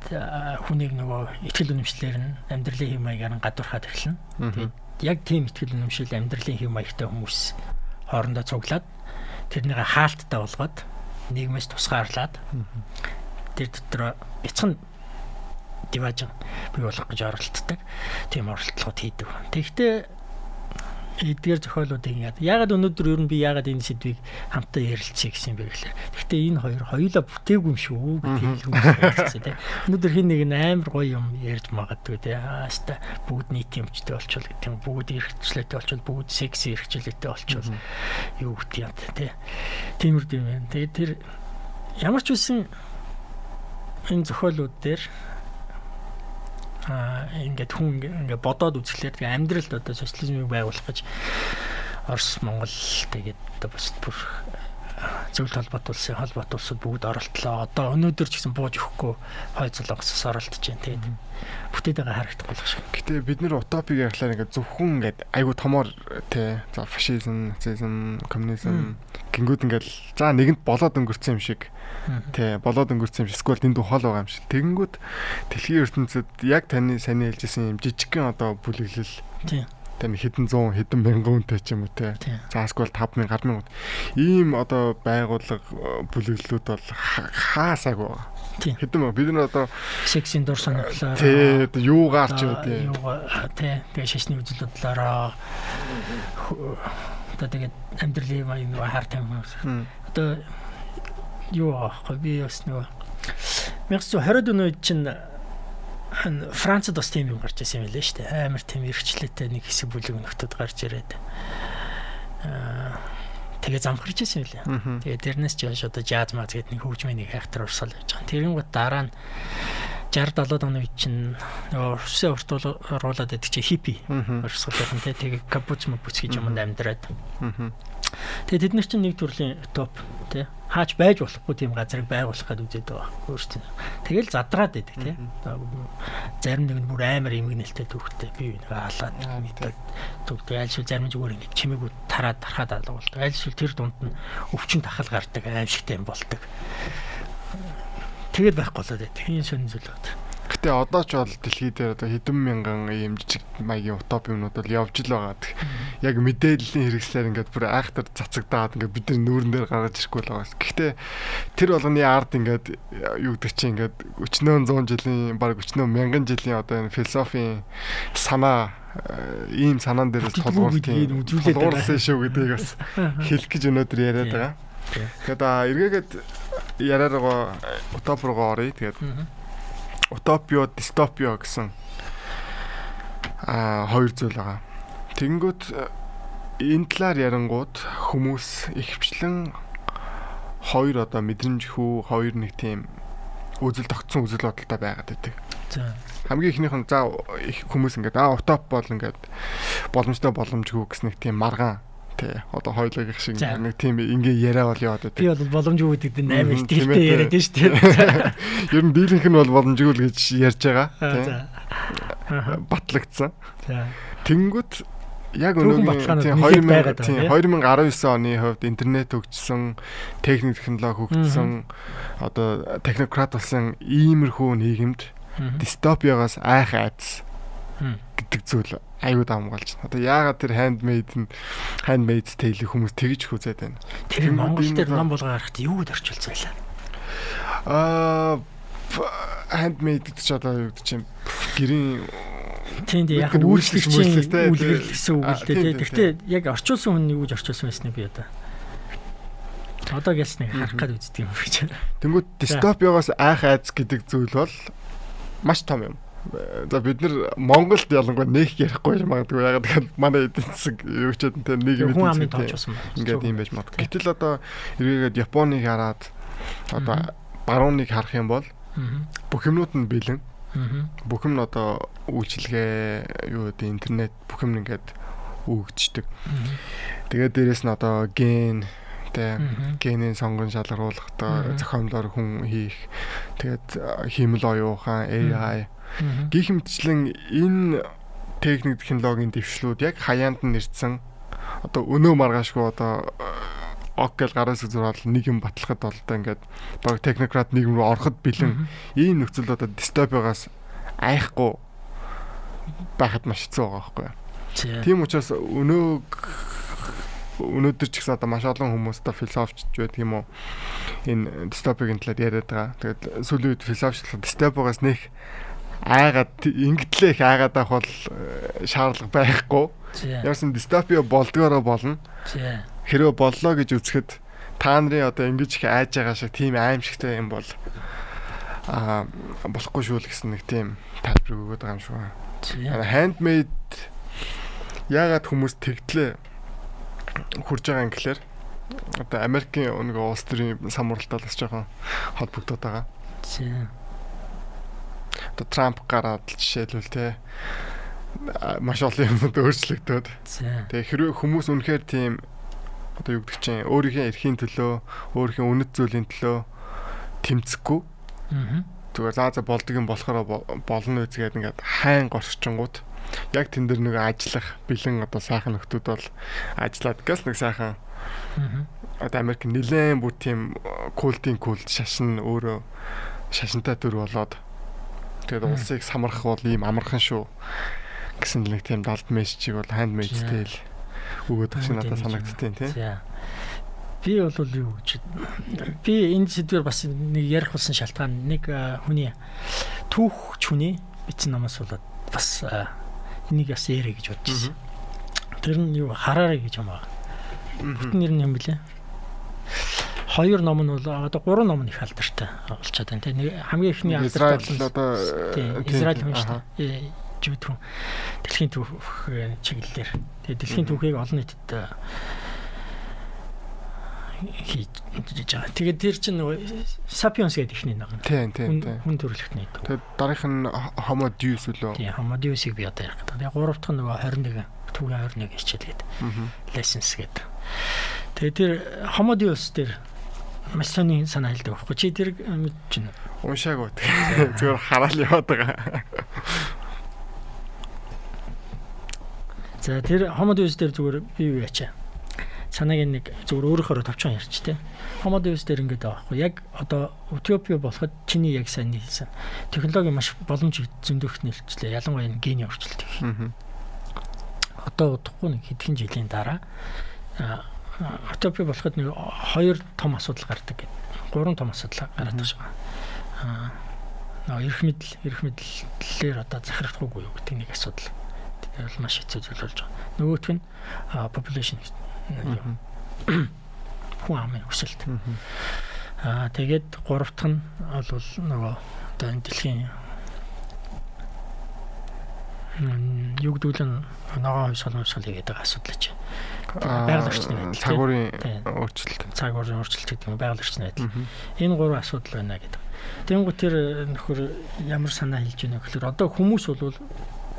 хүнийг нөгөө ихтгэл үнэмшлэр нь амьдралын хэм маягаар нь гадуурхаад эхэлнэ. Тэгээд яг тийм ихтгэл үнэмшил амьдралын хэм маягтай хүмүүс хоорондоо цуглаад тэрнийг хаалттай болгоод нийгмээс тусгаарлаад тэр дотор бяцхан диважин бий болох гэж оролддог. Тийм оролдлогод хийдэг. Тэгэхдээ эдгээр зохиолуудыг яагаад. Яагаад өнөөдөр ер нь би яагаад энэ сэдвийг хамтаа ярилцъя гэсэн юм бэ гэхээр гэхдээ энэ хоёр хоёулаа бүтээгүй юм шүү гэдэг хэлсэн тийм. Өнөөдөр хин нэг нь амар гоё юм ярьж магадгүй тийм. Хааста бүгд нийт юмчтэй болчихвол гэдэг юм. Бүгд эрхчлээтэй болчихвол бүгд секси эрхчлээтэй болчихвол юу гэдэг юм тийм. Тиймэрд юм. Байна тэгээд тэр ямар ч үсэн энэ зохиолууд дээр ингээд хүн ингээд бодоод үзэхлээр тэгээ амьдралд одоо социализмыг байгуулах гэж Орос Монгол тэгээд одоо бас бүр зөвлөлт холбоот улсын холбоот улсууд бүгд оролтлоо. Одоо өнөөдөр ч гэсэн бууж өгөхгүй хой золонгосоос оролдож байна. Тэгээд бүтээд байгаа харагдахгүй л шиг. Гэтэ бид нэр утопиг ярихлаар ингээд зөвхөн ингээд айгу томоор тий за фашизм, нацизм, коммунизм гингүүд ингээд за нэгэнд болоод өнгөрцөн юм шиг тий болоод өнгөрцөн юм шиг эсвэл дэнд ухаал байгаа юм шиг. Тэгэнгүүт дэлхийн ертөнцид яг таны саний хэлжсэн юм жижигхэн одоо бүлэглэл тий тань хэдэн 100 хэдэн мянган үнэтэй ч юм уу те. Заасгүй бол 5000 100000. Ийм одоо байгууллага э, бүлэглэлүүд бол хаасаагүй байгаа. Хэдэн бид нар одоо сексийн дур сонирхлоо. Тий, одоо юугаар ч юу тий. Тий, тэгээ шашны үзлэлдлээрээ одоо тэгээд амьдралын маяг нөгөө хар тамхи. Одоо юу аахгүй би бас нөгөө 1920-ад оны үед чинь Францад бас тийм юм гарч ирсэн юм лээ шүү дээ. Амар тийм эрхчлээтэй нэг хэсэг бүлэг нөхдүүд гарч ирээд аа тэгээ замхарч ирсэн юм лээ. Тэгээ дэрнэс ч яаш одоо жаз маз гэдэг нэг хөгжмийн нэг хайхтар урсгал байж байгаа. Тэрэн гот дараа нь 60 70 оны үед чинь нөгөө Русын урт оруулаад байдаг чи хиппи урсгал байсан тий. Тэгээ капуц мапуц гэж юмд амьдраад. Тэгээ тэд нар чинь нэг төрлийн топ тий хаач байж болохгүй тийм газрыг байгуулах гэдэг үзээд байгаа өөрсдөө. Тэгэл задраад байдаг тий. Зарим нэг нь бүр амар эмгэнэлтэй төвхтэй би нэг хаалаад мэдээд төвхтэй айлшгүй зарим зүгээр ингэ чимээгүүд тараад тархаад алга болдог. Айлшгүй тэр дунд нь өвчин тахал гардаг аимшигтай юм болдог. Тэгээд байхгүй болоод байдаг. Энэ сонин зүйл байна. Гэтэ одоо ч бол дэлхий дээр одоо хэдэн мянган ийм жижиг маягийн утоп юмнууд бол явж л байгаа. Яг мэдээллийн хэрэгслээр ингээд бүр айхтар цацагдаад ингээд бид нар нүүрэн дээр гаргаж ирэхгүй л байгаа. Гэхдээ тэр болгоны арт ингээд юу гэдэг чинь ингээд өчнөө 100 жилийн баг өчнөө мянган жилийн одоо энэ философийн санаа э, ийм санаан дээрээс толгуурлын үзүүлээд шүү гэдгийг бас *laughs* хэлэх гэж өнөөдөр яриад байгаа. Тэгээд эргээгээд яриад байгаа утоп руу оръё. Тэгээд утопио, дистопио гэсэн а хоёр зүйл байгаа. Тэнгүүт энэ талаар ярангууд хүмүүс ихвчлэн хоёр одоо мэдрэмж хүү хоёр нэг тийм үзэл тогтсон үзэл бодолтой байгаад байдаг. За. Хамгийн ихнийх нь за их хүмүүс ингээд аа утоп бол ингээд боломжтой боломжгүй гэсэн нэг тийм маргаан тий одоо хоёулаа их шиг нэг тийм ингээ яриа бол яваад байдаг. Би бол боломжгүй гэдэг нь амар ихтэй яриад байна шүү дээ. *laughs* Ер нь дийлэнх нь бол боломжгүй л гэж ярьж байгаа. Тий. Батлагдсан. Тэнгүүт яг өнөөгийн тийм 2000 тийм 2019 оны хувьд интернет хөгжсөн, техник технологи хөгжсөн, одоо технократ болсон иймэрхүү нийгэмд дистопиагаас айх айдас гэдэг зүйл аюу дамгаалж байна. Одоо яагаад тэр handmade нь handmade tale хүмүүс тэгж хүзээд байна. Тэр Монгол дээр ном болгоо гарахт юу гэж орчуулсан байлаа? Аа handmade гэж одоо юу гэдэг чинь гэрийн тийм яг үйлчлэгчийн үлгэрэл гэсэн үг л дээ. Гэхдээ яг орчуулсан хүн юу гэж орчуулсан байсныг би одоо Одоо гэлс нэг харах гад үздэг юм гэж. Тэнгүүд дистопиогоос айх айц гэдэг зүйл бол маш том юм. За бид нар Монголд ялангуяа нэг ярихгүй магадгүй. Ягаад гэвэл манай эдийн засаг юу ч гэдэг нь нэг юм эдийн засаг ингээд юм байж магадгүй. Гэтэл одоо эргээгээд Японыг хараад одоо барууныг харах юм бол бүх юмнууд нь бэлэн. Бүх юм одоо үйлчилгээ юу гэдэг интернет бүх юм ингээд өгдөгчдөг. Тэгээд дээрэс нь одоо ген тэ генийн сонгон шалгаруулах одоо зохиомлоор хүн хийх. Тэгээд хиймэл оюухан AI гих мэтчлэн энэ техник технологийн дэвшлүүд яг хаяанд нэрсэн одоо өнөө маргаашгүй одоо ок гэл гараас зурвал нэг юм батлахад бол одоо ингээд баг технократ нийгэм рүү ороход бэлэн ийм нөхцөл одоо дистопиогоос айхгүй байхад маш хэцүү байгаа байхгүй. Тийм учраас өнөө өнөөдөр ч гэсэн одоо маш олон хүмүүс одоо философч байдаг юм уу энэ дистопигийн талаар яриад байгаа. Тэгээд сүүлийн үед философчлог дистопиогоос нэх айгаад ингэтлээ их айгаад авах бол э, шаардлага байхгүй. Яасан дистопио болдгоороо болно хэрвээ боллоо гэж үзэхэд та нарын одоо ингэж их айж байгаа шиг тийм аимшигтай юм бол аа болохгүй шүү л гэсэн нэг тийм тайлбар өгöd байгаа юм шүү. Handmade яагаад хүмүүс тэгтлээ хурж байгаа юм гэхэлэр одоо Америкийн нэг улс төрийн самуралтай бас жоохон холбогдоод байгаа. Тийм. Одоо Трамп гараад жишээлбэл те маш олон юмнууд өөрчлөгдөд. Тэгээ хэрвээ хүмүүс үнэхээр тийм одоо юу гэдэг чинь өөрийнхөө эрхийн төлөө өөрийнхөө үнэт зүйлийн төлөө тэмцэхгүй. Аа. Зүгээр заа за болдго юм болохоор болно үзгээд ингээд хайн горчингууд яг тэн дээр нэг ажиллах бэлэн одоо сайхан нөхдүүд бол ажиллаад газ нэг сайхан одоо Америк нилээн бүр тийм култын култ шашин өөрөө шашинтай төр болоод тэгээд улсыг самрах бол ийм амархан шүү гэсэн нэг тийм далд мессежийг бол ханд мессежтэй л өгөөд багш надад санагдтiin тий. Би бол юу гэж би энэ сэдвэр бас нэг ярих болсон шалтгаан. Нэг хүний түүхч хүний бичсэн намаас болоод бас энийг бас ярэ гэж бодчихсон. Тэр нь юу хараарэ гэж юм аа. Бүтэн нэр нь юм блэ? Хоёр ном нь бол одоо гурван ном нь их алдартай болчиход байна. Тэ хамгийн ихний алдартай бол одоо Израиль хүн шүү дээ жигдхэн дэлхийн түүх чиглэлээр. Тэгээ дэлхийн түүхийг олон нийтэд хийж байгаа. Тэгээд тэр чинь Sapiens гэдэг ихний нэг. Тийм тийм тийм. Хүн төрөлхтний. Тэгээд дараах нь Homo Deus үлээ. Тийм Homo Deus-ийг би одоо ярих гэдэг. Тэгээд гурав дахь нь нөгөө 21 түүгийн 21 хичээлгээд. Lessons гэдэг. Тэгээд тэр Homo Deus дээр маш сони санаа хэлдэг байхгүй чи тэр мэдэж байна. Уншаагүй. Зүгээр хараал яваад байгаа. За тэр Homo Deus дээр зүгээр би юу ячаа. Санааг нэг зүгээр өөрөөхөө товчхон ярьч тэ. Homo Deus дээр ингэж байгаа байхгүй. Яг одоо утопиа болоход чиний яг сайн хэлсэн. Технологи маш боломж зөндөх нэлчлээ. Ялангуяа энэ гений өөрчлөлт. Одоо удахгүй нэг хэдхэн жилийн дараа утопиа болоход нэг хоёр том асуудал гардаг гэдэг. Гурван том асуудал гараад байгаа. Аа эрх мэдэл эрх мэдлэлээр одоо захирахгүй юу гэдэг нэг асуудал бол маш хэцүү зүйл болж байгаа. Нөгөөх нь population. Хүн амын өсөлт. Аа тэгээд гурав дахь нь бол нөгөө одоо энэ дэлхийн юу нь ногоон хувьсгал хувьсгал хийгээд байгаа асуудал гэж. Байгаль орчны байдал. Цагуурын өөрчлөлт. Цагуурын өөрчлөлт гэдэг нь байгаль орчны байдал. Энэ гурван асуудал байна гэдэг. Тэнгүү тэр нөхөр ямар санаа хэлж байна гэхээр одоо хүмүүс бол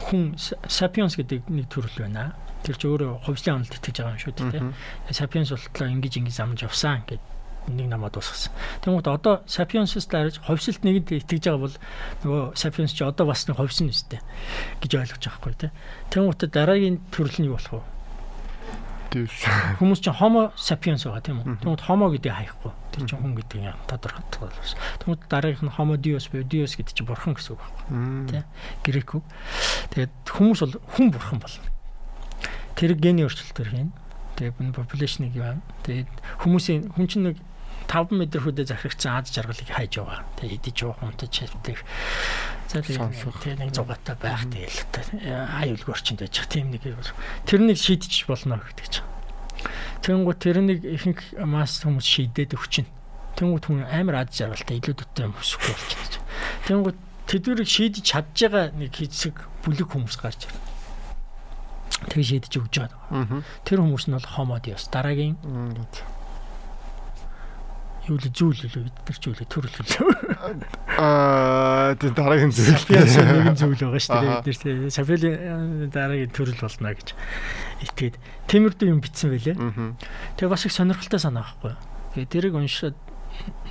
хүн sapiens гэдэг нэг төрөл байна. Тэр ч өөрөө хувьслын онолд итгэж байгаа юм шүү дээ. Sapiens болтлоо ингэж ингэж амж явсан гэдэг нэг намаад дуусгасан. Тэгмээд одоо Sapiens-с дарж ховсолт нэгэнд итгэж байгаа бол нөгөө Sapiens ч одоо бас нэг ховс нь үстэй гэж ойлгож байгаа хгүй тий. Тэгмээд дараагийн төрөл нь юу болох вэ? Хүмүүс чинь Homo sapiens байгаа тийм үү? Тэгмээд Homo гэдэг хаяхгүй. Тэр чинь хүн гэдэг юм тодорхой болсон. Тэгмээд дараагийнх нь Homo Deus буюу Deus гэдэг чинь бурхан гэсэн үг байхгүй. Тий. Грек үг. Тэгээд хүмүүс бол хүн бурхан болно. Тэр гений өөрчлөлтөөр хийн. Тэгээд population-ыг юм. Тэгээд хүмүүсийн хүн чинь нэг 5 м хүдэ захирагчсан ад жаргалыг хайж байгаа. Тэгээ идэж уух унтаж хэвдэх. За тэгээ нэг зугаатай байх тэгэл ай үлгөрчөнд байж тийм нэг тэр нэг шийдэж болно гэдэг чинь. Тэнгүү тэр нэг ихэнх масс хүмүүс шийдээд өгчин. Тэнгүү хүн амар ад жаргалтай илүү дөттэй юм өсөхгүй болчихсон. Тэнгүү тэдүүрийг шийдэж чадж байгаа нэг хэсэг бүлэг хүмүүс гарч ирнэ. Тэгээ шийдэж өгч байгаа. Тэр хүмүүс нь бол хомод ёс дараагийн юу л зүйл л бид нар ч үл төрөл хөлөө. Аа тэр дараагийн зүйл. Нэгэн зүйл байгаа шүү дээ. Бид нар Сафелийн дараагийн төрөл болно гэж итгээд Тэмэрдүү юм битсэн байлээ. Тэгээ бас их сонирхолтой санаа байхгүй. Тэгээ тэрийг уншаад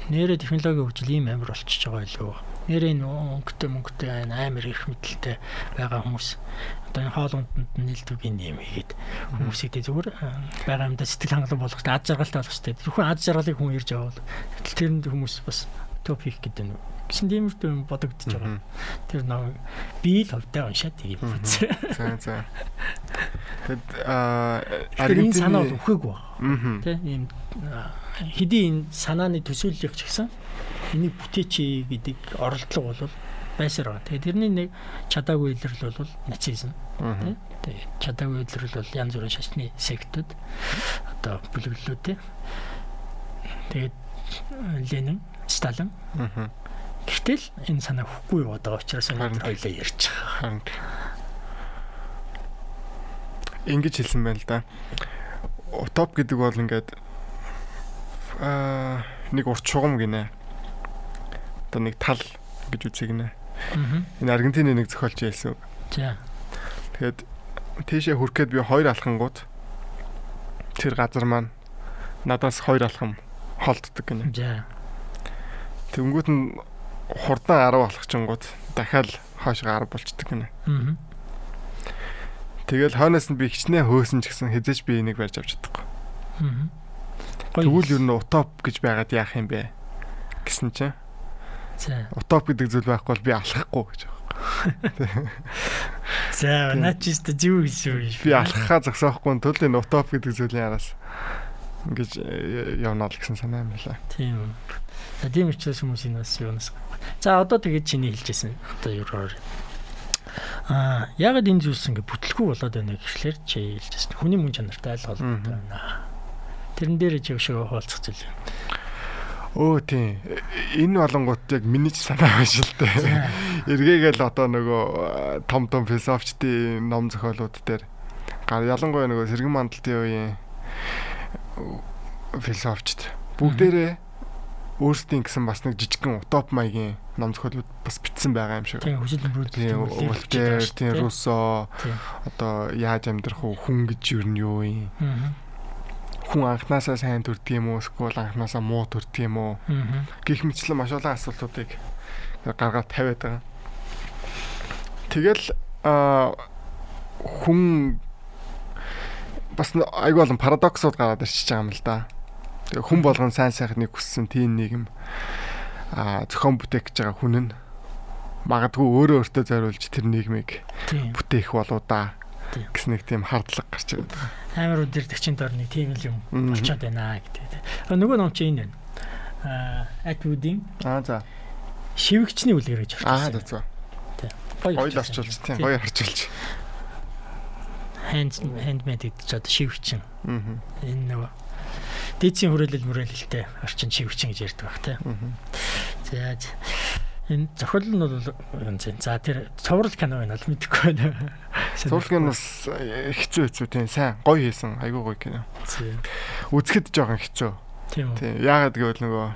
нэрэ технологийн хөгжил ийм амар болчихж байгаа илүү. Нэрээ өнгөтэй мөнгөтэй амар их мэдлэлтэй байгаа хүмүүс одоо энэ хоолунданд нийлдүүгийн юм хийгээд хүмүүсийг зүгээр байгаа юмдаа сэтгэл хангалуун болгох ад жаргалтай болох хэрэгтэй. Зөвхөн ад жаргалыг хүн ирж авал тэрэнд хүмүүс бас топик гэдэг нь гэсэн тиймэрхүү юм бодогдож байгаа. Тэр нэг би л хөвдөө уншаад тийм үзсэн. За за. Тэгэд аа энэ санаа бол үхээгүй байна. Тэ ийм хэдий энэ санааны төсөөллөх ч гэсэн энийг бүтээч гэдэг оролдлого бол байсаар байгаа. Тэгээ тэрний нэг чадаагүй илрэл бол нацизм. Тэгээ чадаагүй илрэл бол янз бүрийн шашны сектүүд одоо бүлэглэлүүд те. Тэгээд Ленин, Сталин. Гэтэл энэ санаа хөхгүй яваад байгаа учраас энэ хоёлаа ярьж байгаа. Ингэж хэлсэн байна л да. Утоп гэдэг бол ингээд аа нэг урт шугам гинэ. Одоо нэг тал гэж үзэгнэ. Энэ Аргентины нэг зохиолч. За. Тэгээд тийшээ хүрэхэд би хоёр алхангууд тэр газар маань надаас хоёр алхам холддог гинэ. Тэнгүүт нь хурдан 10 алхачингууд дахиад хоошоо 10 болчдөг гинэ. Аа. Тэгэл хойноос нь би хичнээн хөөсөн ч гэсэн хизээч би энийг барьж авч чадахгүй. Аа. Тэгвэл юу н утоп гэж байгаад яах юм бэ? гэсэн чинь. Утоп гэдэг зүйл байхгүй бол би алхахгүй гэж байна. *laughs* За, ч зүг гэсэн. Би алхахаа зогсоохгүй тул энэ утоп гэдэг зүйлийн араас ингэж э, явна л гэсэн санаа юм байна. Тийм. За, тийм учраас хүмүүсийн бас юунаас. За, одоо тэгээд чиний хэлжсэн. Одоо гоор Аа, яг энэ зүйлс ингээ бүтлгүй болоод байна гэхлээр чи хэлжсэн. Хүний мөн чанартай айл холбоотой байна. Тэрэн дээр чи өшөө хаалцах зүйл. Өө тийм. Энэ болонгууд яг миний ч санаа байна шүү дээ. Эргээгээл одоо нөгөө э, том том философчдын ном зохиолууд дээр ялангуяа нөгөө сэргэн мандалтын үеийн философчд бүгдээрээ өөрсдийн гэсэн бас нэг жижигхэн утоп маягийн ном зохиолууд бас бичсэн байгаа юм шиг. Тийм хүсэл бүрдэл. Тийм тийм Руссо одоо яаж амьдрах вэ? Хүн гэж юу юм юу юм? Хүн анханасаа сайн төрдөг юм уу эсвэл анханасаа муу төрдөг юм уу гих мэтлэн маш олон асуултуудыг гаргаад тавиад байгаа. Тэгэл хүн бас айгүй болон парадоксууд гараад ирчихэж байгаа юм л да. Тэгээ хүн болгон сайн сайхныг хүссэн тийм нийгэм а зохион бүтээх гэж байгаа хүн нь магадгүй өөрөө өөртөө зориулж тэр нийгмийг бүтээх болоо да гэсэн нэг тийм хардлага гарч ирээд байгаа. Амар үдирдэгчийн дор нэг тийм л юм болчиход байна гэдэг. Нөгөө ном чи энэ байна. Аа Atwood-ийн Аа за. Шивгчний үлгэр гэж орчуулсан. Аа за. Тийм. Гоё орчуулж тийм гоё орчуулж. Hand handmade гэж одоо шивгчин. Аа. Энэ нөгөө дээдсийн хүрээлэл мөрөөлөлтэй орчин шивгчин гэж ярьдаг баг тийм. За. Энэ зохиол нь бол юм зэн. За тэр цуврал кино байна л мэдэхгүй байна. Цуврал кино бас хэцүү хэцүү тийм сайн гоё хийсэн. Айгуу гоё кино. Үзэхэд жоохон хэцүү. Тийм. Яагаад гэвэл нөгөө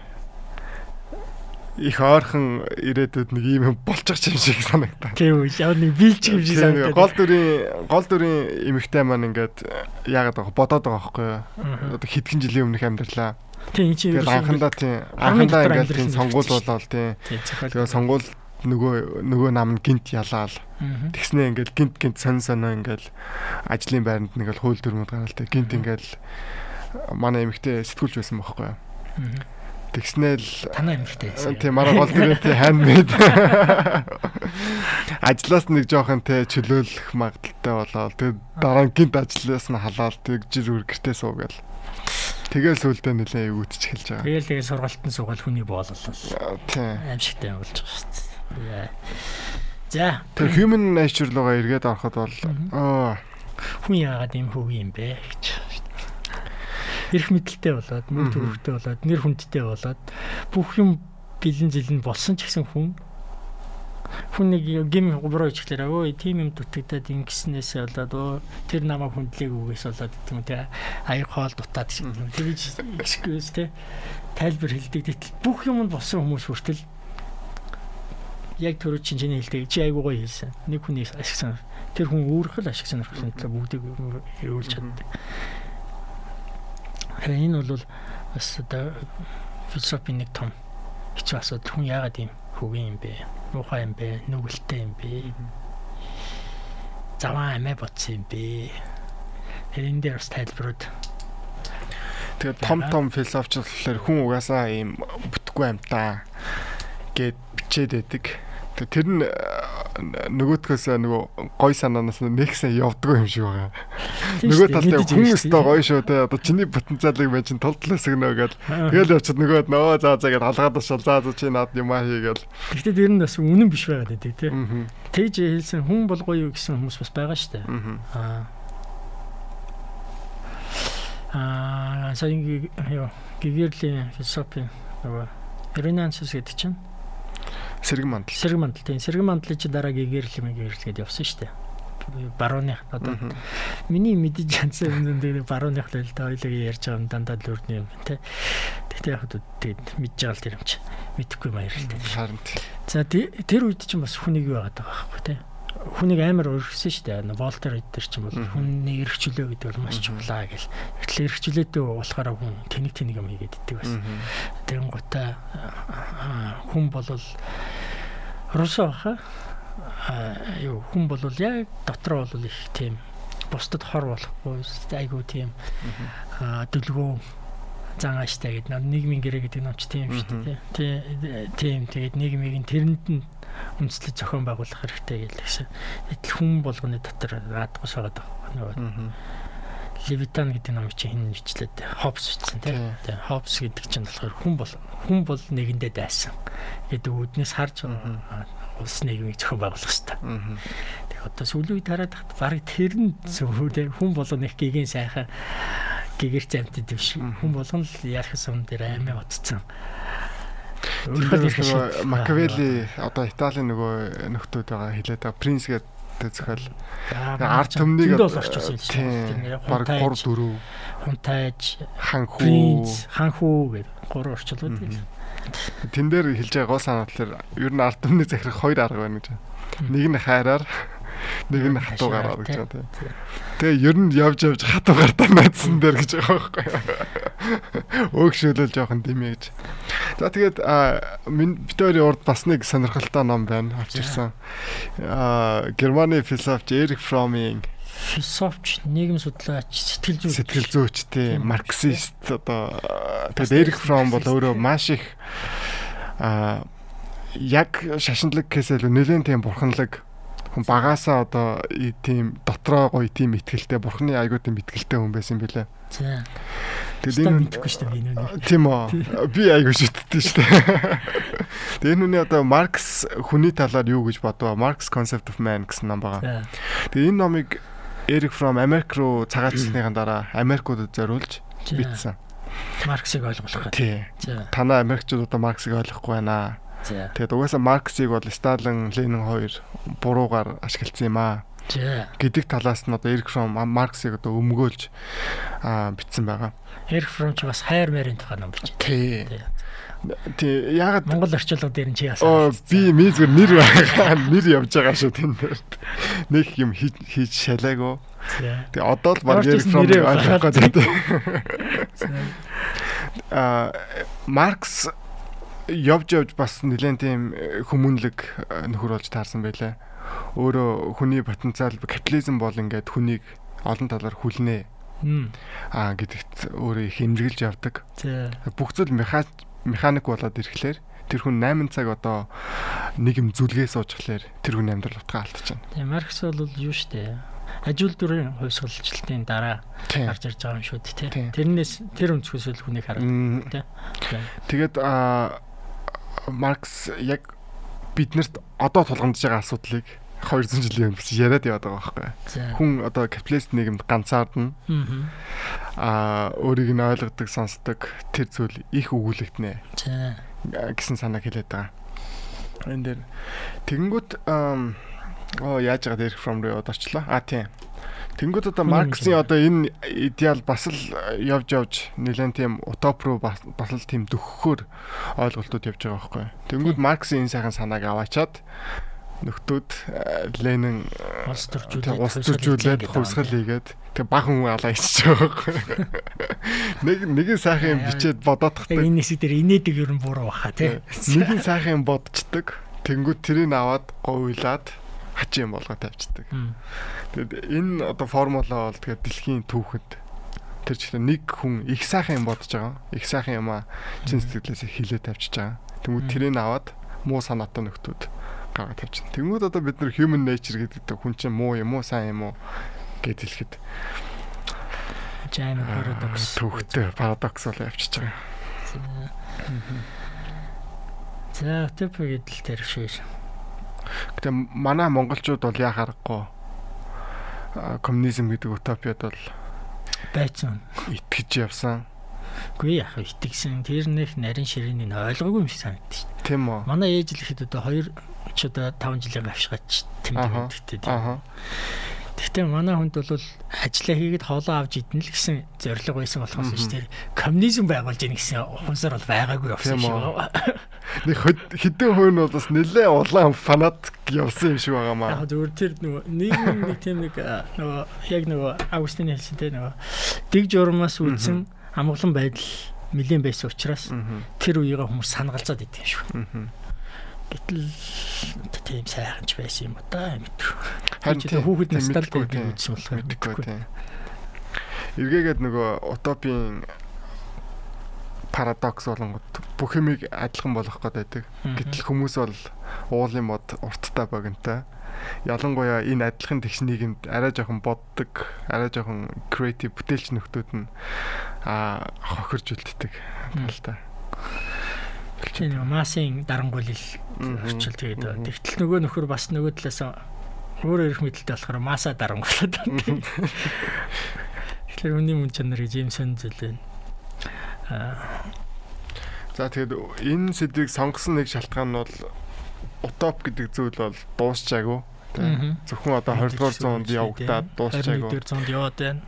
их ойрхон ирээдүйд нэг юм болчих юм шиг санагдаа. Тийм үү. Яг нэг биелж юм шиг санагдаа. Гол дүрийн гол дүрийн эмэгтэй маань ингээд яагаад бодоод байгаа байхгүй юу? Одоо хэдхэн жилийн өмнөх амьдралаа Тийм чи ер нь анхандаа тийм анхандаа ингээд тийм сонгуул болоод тийм. тэгээ сонгуул нөгөө нөгөө нам гинт ялаал. Тэгснээ ингээд гинт гинт сон соно ингээд ажлын байранд нэг л хууль дүрмүүд гараал тийм гинт ингээд манай эмэгтэй сэтгүүлж байсан байхгүй юу? Тэгснээл танаа эмэгтэй. Тийм мараа гол дүрээ хаймэд. Ажлаас нэг жоохон те чөлөөлөх магадaltaй болоод тэг дараа нь гинт ажлаас нь халаал тэг жир үргэртээ суугаал. Тэгэл сүулдэ нэлээ өвөтч эхэлж байгаа. Тэгэл тэгээ сургалтын суугаад хүний боололол. Тийм. Аимшигтай болж байгаа шүү дээ. За. Тэр human nature руугаа эргээд ороход бол оо хүн яагаад юм хөв юм бэ гэж. Ирэх мэдлэлтэй болоод, мөн төрөвтэй болоод, нэр хүндтэй болоод бүх юм бэлэн зэлэн болсон ч гэсэн хүн хүн нэг гим губроо ичлээ өө тийм юм дутагдаад ингэснээсээ болоод өө тэр намайг хүндлээгүйгээс болоод гэдэг юм те. Аяг хоол дутаад тэгэж гисгээс те. Тайлбар хэлдэг гэтэл бүх юм нь болсон хүмүүс хүртэл яг түрүү чинь чиний хэлдэг. Чи аяг гоё хэлсэн. Нэг хүний ашиг сан тэр хүн өөрөх л ашиг сонирхлын төлөө бүгдийг эрүүлж чаддаг. Харин энэ бол бас одоо философийн нэг том хэцүү асуудал. Хүн яагаад юм хөвгөн юм бэ муухай юм бэ? Нүгэлтэй юм бэ? Заваа амиа бодсон юм бэ? Энэ дээр бас тайлбарууд Тэгээд том том философчлалаар хүн угаасаа ийм бүтггүй амтаа гэд бичээд байдаг. Тэр нь нөгөөдхөөс нөгөө гой санаанаас нэгсэн явдггүй юм шиг байгаа. Нөгөө талдаа хүн өстө гоё шүү те. Одоо чиний потенциалыг мэн чин толдлоос гэнэ гэл. Тэгэл явчихад нөгөөд нөө заа заа гэд алгаад ташаал заа заа чи над юм аа хийгээл. Гэхдээ тэр нь бас үнэн биш байгаад байдаг те. Тэгж хэлсэн хүн бол гоё юу гэсэн хүмүүс бас байгаа дээ. Аа. Аа, сая юу гэгэрлийн философи нөгөө Ренансс гэдэг чинь Сэрэг мандал. Сэрэг мандал тийм. Сэрэг мандлын чи дараа гэгэрл мэг гэгэрл явсан шүү дээ. Барууны одоо миний мэдэж чадсан юм дээр барууных л л та хоёлыг ярьж байгаа юм дандаа л өрдний юм тий. Тэгтээ яг тэгээд мэдж байгаа л тэр юм чи. Мэдхгүй маяр л дээ. Харин. За тэр үед чинь бас хүнийг юу байгаа байхгүй тий хүнийг амар өргөсөн шүү дээ. Волтер эдэр чинь бол хүний эрхчлөө гэдэг бол маш чухлаа гэл. Тэгэхээр эрхчлөөтэй болохоор хүн тэнэг тэнэг юм хийгээд идэг бас. Тэгэн гутаа хүн болол русо хаа юу хүн болол яг дотроо бол их тийм бусдад хор болохгүй айгуу тийм дөлгөө зан ааштай гэдэг нийгмийн гэрээ гэдэг нь ч тийм шүү дээ. Тийм тэгээд нийгмийг тэрэнд нь үндэслэл зохион байгуулах хэрэгтэй гэсэн. Гэтэл хүн болгоны дотор наадгаас байгаа даа. Левитан гэдэг номыг чи хин нэвчлээд Хоббс бичсэн тийм. Хоббс гэдэг чинь болохоор хүн бол хүн бол нэгэндээ дайсан. гэдэг үүднээс харж улс нийгмийг зохион байгуулах хэрэгтэй. Тэгээ одоо сүүлийн үед хараад тахт барыг тэр нь зөвхөн хүн болгоны их гэгийн сайхан гэгэр замтд биш. Хүн болгон л ярих сум дээр аймаа утцсан. Өөрөөр Макавелли одоо Италийн нөгөө нөхдүүд байгаа хэлээд байгаа принц гэдэг зохиол. Арт төмнийг бол орчуулсан юм шиг. Бараг 3 4 хунтайж ханхүү ханхүү гэдэг гурван орчуулгууд тийм. Тэн дээр хэлж байгаа гол санаа болохоор ер нь арт төмний захирах хоёр арга байна гэж. Нэг нь хайраар нэг нь хатуугаар гэж байна тийм. Тэгээ ер нь явж явж хатуугаар тамаадсан дээр гэж байгаа байхгүй. *laughs* Өөгшөөлөл жоохон димээ гэж. За тэгээд битүүрийн урд бас нэг сонирхолтой ном байна авчирсан. Германы философч Эрик Фроминг философч, нийгэм судлаач, сэтгэл зүйч, сэтгэл зүйч тийм марксист одоо тэгээд Эрик Фром бол өөрөө маш их а яг шашинлаг гэсэл нэлээд тийм бурханлаг хүн багаасаа одоо тийм дотроо гоё тийм ихтгэлтэй бурхны айгуу тийм ихтгэлтэй хүн байсан бэлээ. За. Тэгээд энэ мэдхгүй шүү дээ энэ үү. Тийм үү. Би айгуу шүтдээ шүү дээ. *laughs* Тэгээд энэ үний одоо Маркс хүний талаар юу гэж бодваа? Marx Concept of Man гэсэн ном байгаа. Тэгээд энэ номыг Эрик Фром Америк руу цагаатсныхаа дараа Америкуудад зориулж бичсэн. Марксыг ойлгох гэдэг. Танаа Америкчууд одоо Марксыг ойлгохгүй байна Тэгээд угаасаа Марксыг бол Сталин, Ленин хоёр буруугаар ашигласан юм аа гэдэг талаас нь одоо Эрик Фром Марксыг одоо өмгөөлж бичсэн байгаа. Эрик Фром ч бас хайр мэрийн тухай ном бичсэн. Тий. Тий, ягаад Монгол орчуулга дээр нь чи яасан? Би ми зүгээр нэр байгаа. *laughs* Нэр явж байгаа шүү тэн дээр. Нэг юм хийж шалаагүй. Тэгээ одоо л баг Эрик Фром ойлгох гэдэг. *laughs* *laughs* Аа Маркс явж явж бас нэлээд тийм хүмүүнлэг нөхөр болж таарсан байлаа. Өөрөө хүний потенциал капитализм бол ингээд хүнийг олон талаар хүлнэ. Аа гэдэгт өөрөө их хэмжиглэж явдаг. Бүх зүйл механик болоод ирэхлээр тэр хүн 8 цаг одоо нэг юм зүлгээ суучглаар тэр хүн амьдрал утгаа алдчихна. Тийм Маркс бол юу штэ ажил дүрийн хувьсгалчлалтын дараа гарч ирж байгаа юм шүү дээ. Тэрнээс тэр өнцгөөс л хүнийг хараад тий. Тэгээд Маркс яг биднэрт одоо тулгамдж байгаа асуудлыг 200 жилийн өмнөөс яриад яваад байгаа байхгүй. Хүн одоо капиталист нийгэмд ганцаардна. Аа өөрийг нь ойлгодог, сонсдог тэр зүйл их өгүүлэгдэнэ. гэсэн санааг хэлээд байгаа. Энэ дээр тэгэнгүүт оо яаж байгаа дээр from руу орчлоо. А тийм. Тэнгүүд одоо Марксийн одоо энэ идеал бас л явж явж нэлээд тийм утоп руу бас л тийм дөхөхөөр ойлголтууд явж байгаа байхгүй. Тэнгүүд Марксийн энэ сайхан санааг аваачаад нөхдүүд Ленин улс төржүүлээд улс төржүүлээд хувьсгал хийгээд тэг баг хүн алаа ичж байгаа байхгүй. *laughs* Нэг нэгэн сайхан юм бичээд бодоодохтой. Энэ хэсэг дээр инээдэг ер нь буруу баха тий. Нэгэн сайхан юм бодцдаг. Тэнгүүд тэрийг аваад говьлаад хачин юм болгоо тавьчихдаг. Тэгэд энэ одоо формула бол тэгээд дэлхийн түүхэд тэр чихлээ нэг хүн их сайхан юм бодож байгаа. Их сайхан юм а чин сэтгэлээс хилээ тавьчихж байгаа. Тэнгүүд тэрийг аваад муу санаатай нөхдүүд гаргаад тавьчихна. Тэнгүүд одоо бид нар human nature гэдэг хүн чинь муу юм уу, сайн юм уу гэд хэлэхэд жайм парадокс түүхтэй парадокс бол явчихж байгаа. За төпөг идэл тэр шиг Гэтэ манай монголчууд бол яа харахгүй коммунизм гэдэг утопиад бол байцсан. Итгэж явсан. Үгүй яах вэ? Итгэсэн. Тэр нэг нарийн ширээний ойлгоогүй юм шиг санагдчих. Тийм үү. Манай ээж л ихэд одоо 2 ч одоо 5 жилийн гавшгаач тэмдэг гэдэг. Аа. Гэхдээ манай хүнд бол ажиллаа хийгээд хоолоо авч идэнэ л гэсэн зориг байсан болохоос шүү дээ. Коммунизм байгуулж ийн гэсэн ухамсар бол байгаагүй явсан байна. Нэг хэдэн нь бол бас нэлээ улаан фанат явсан юм шиг байгаа маа. Яг зөвөр тэр нэг нэг тийм нэг нөгөө яг нөгөө Августин хэлсэнтэй нөгөө дэг журмаас үлдсэн амгалан байдал нэлийн байсан учраас тэр үеийнхээ хүмүүс санагалзаад идэв юм шиг. Гэтэл тийм сайхан ч байсан юм уу та мэдгүй. Харин хүүхэд настал гэдэг үзсэн болохоор мэдгүй. Эргээгээд нөгөө утопийн парадокс болонгод бүх юмыг адилхан болгох гэдэг. Гэтэл хүмүүс бол уулын мод урттай богинтой. Ялангуяа энэ адилхан тэгш нийгэмд арай жоохон боддог, арай жоохон креатив бүтээлч нөхдүүд нь аа хохирж үлддэг талтай. Тийм масын дарангуйлал орчил тэгээд тэгтэл нөгөө нөхөр бас нөгөө талаас өөрөө ирэх мэдлэлтэй болохоор масаа дарангуулад байна. Тэгэхээр үний мөн чанар гэж юм сон зүйл байна. За тэгээд энэ сэдвийг сонгосон нэг шалтгаан нь бол утоп гэдэг зүйл бол дуусчаагүй. Зөвхөн одоо 20 дугаар зуунд явагдаад дуусчаагүй. 21 дугаар зуунд яваад байна.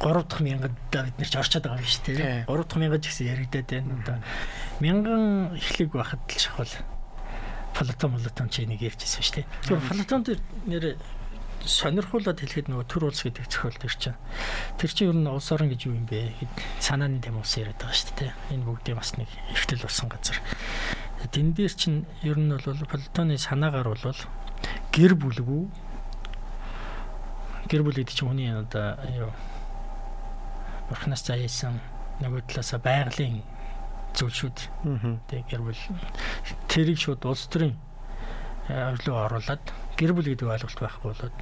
3 дахь мянгад бид нар ч орчод байгаа юм шүү дээ. 3 дахь мянгад ч гэсэн яригадаад байна. Одоо мянган эхлэг байхад л шахал Платон Платон ч энийг ярьжсэн шүү дээ. Тэгэхээр Платон дээр нэр сонирхуулаад хэлэхэд нөгөө төр улс гэдэг зохиол төр чинь. Тэр чинь ер нь улс орон гэж юу юм бэ? Санааны тэм улс яриад байгаа шүү дээ. Энэ бүгдийн бас нэг эртэл болсон газар. Тэн дээр чинь ер нь бол Платоны санаагаар бол гэр бүлгүй гэр бүл гэдэг чинь хүний одоо юу бурхнаас заяасан нөгөө талаасаа байгалийн зүйл шүү дээ. Тэг гэр бүл тэрийг шууд улс төрийн өрлөө оруулаад гэр бүл гэдэг ойлголт байхгүй болоод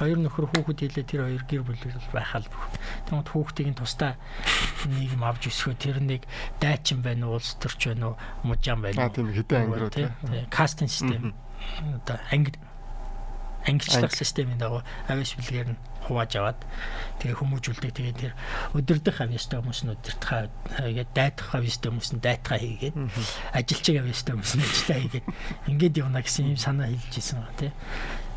хоёр нөхөр хүүхэд хэлээ тэр хоёр гэр бүл байхаал бүх. Тэгмэд хүүхдийг нь тусдаа нийгэм авч өсгөө тэр нэг дайчин байна уу улс төрч байна уу мужаан байна уу. Аа тийм хэдэн анги руу тийм кастинг систем. Одоо анги ангилчлах системийн дагуу авиас бэлгээр нь хувааж аваад тэгээ хүмүүжүүлдэг. Тэгээ тэр өдөрдөх авьяастай хүмүүс нь өдөрдөх тэгээд дайтах авьяастай хүмүүс нь дайтгаа хийгээд ажилчиг авьяастай хүмүүс нь ажилтаа хийгээд ингээд явна гэсэн юм санаа хэлж ирсэн ба тий.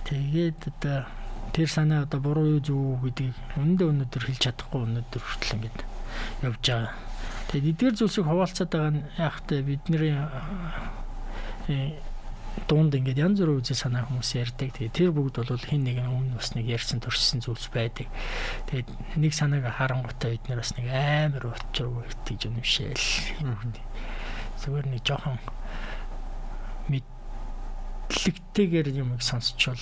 Тэгээд одоо тэр санаа одоо буруу юу зөв гэдгийг өндөө өнөдөр хэлж чадахгүй өнөдөр хүртэл ингээд явж байгаа. Тэгээд эдгээр зүйлсийг хуваалцаад байгаа нь яг та бидний дунд ингээд янз бүрийн үзэл санаа хүмүүс ярьдаг. Тэгээ тэр бүгд бол хин нэг өмнө бас нэг ярьсан туршсан зүйлс байдаг. Тэгээд нэг санааг харангуйтай бид нар бас нэг амар учруу гэж үнэмшээл. Зүгээр нэг жоохон мэдлэгтэйгээр юмыг сонсчвол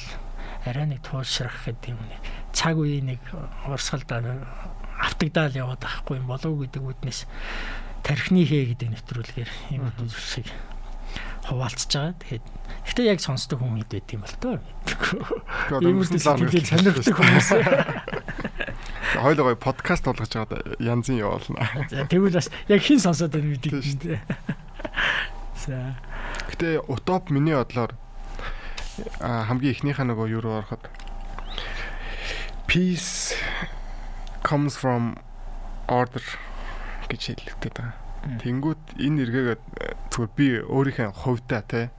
арай нэг туулшрах гэдэг юм нэг цаг үеийн нэг урсгалд автагдаал яваад ахгүй юм болов уу гэдэг үднэс тархины хээ гэдэг нэвтрүүлгээр юм зүйлсийг хуваалцж байгаа. Тэгэхээр гэхдээ яг сонсдог хүн хэд байд юм бол тоо. Ийм үстэл сонирхдаг хүмүүс. Хойлоо гой подкаст болгож байгаад янзын явуулна. За тэгвэл бас яг хин сонсоод байна мэдээ шүү дээ. За. Гэтэ утоп миний бодлоор хамгийн ихнийхээ нөгөө юу руу ороход peace comes from order гэж хэлэгдэт байгаа. Тэнгүүт энэ эргээгээд зүгээр би өөрийнхөө хувьдаа те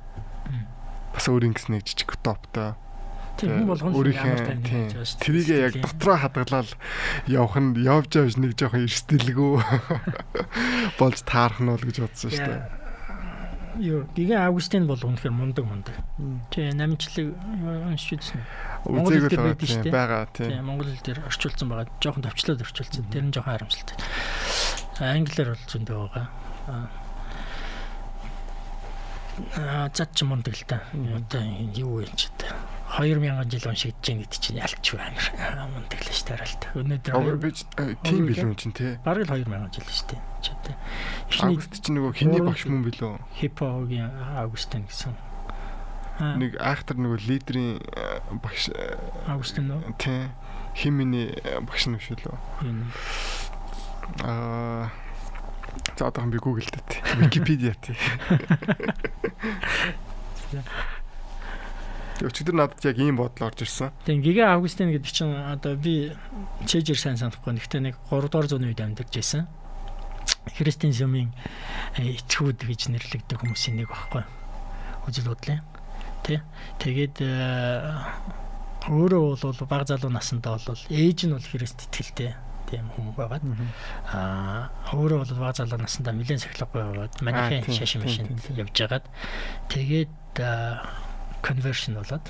бас өөрийн гэсэн нэг жижиг утоптой тийм хүн болгоно өөрийнхөө трийгээ яг дотроо хадгалаад явах нь явж явж нэг жоохон эрсдэлгүй *laughs* болж таарах нь бол гэж бодсон шүү дээ. Юу, гигэн Августин бол үнэхээр мундаг мундаг. Тий, намжлаг уншиж үзсэн. Үзээг л байгаа тий. Монгол хэл дээр орчуулсан байгаа. Жохон товчлоод орчуулсан. Тэр нь жохон харамсалтай. Англиар бол зөндөө байгаа. Аа зад ч мундаг л та. Одоо юу вэ ч та. 2000 жил уншигдж байгаа гэдэг чинь ялч байна. Мундаг л ш таралт. Өнөөдөр Овер бич тийм билүү чинь те. Бараг л 2000 жил ш те. Ч одоо. Август чинь нөгөө хиний багш мөн билүү? Хипогийн Августин гэсэн. Нэг айхтар нөгөө лидерийн багш Августин нөө. Тий. Химиний багш юм шүү лөө. Аа За одоо би Google дээр Википедиа тий. Өчигдөр надад яг ийм бодол орж ирсэн. Тэгээ Гига Августин гэдэг чинь одоо би чэжэр сайн санахгүй. Гэхдээ нэг 3 дугаар зууны үед амьдарч байсан. Христийн сүмийн эцгүүд гэж нэрлэгдэх хүмүүсийн нэг багхгүй. Үзэл бодлын. Тэ. Тэгээд өөрөө бол баг залуу насндаа бол ээж нь бол Христ итгэлтэй тийм хүн байгаад. Аа өөрөө бол баг залуу наснда нэлээд сахилгагүй байгаад манайхын шашин машин явж байгаад. Тэгээд conversion болоод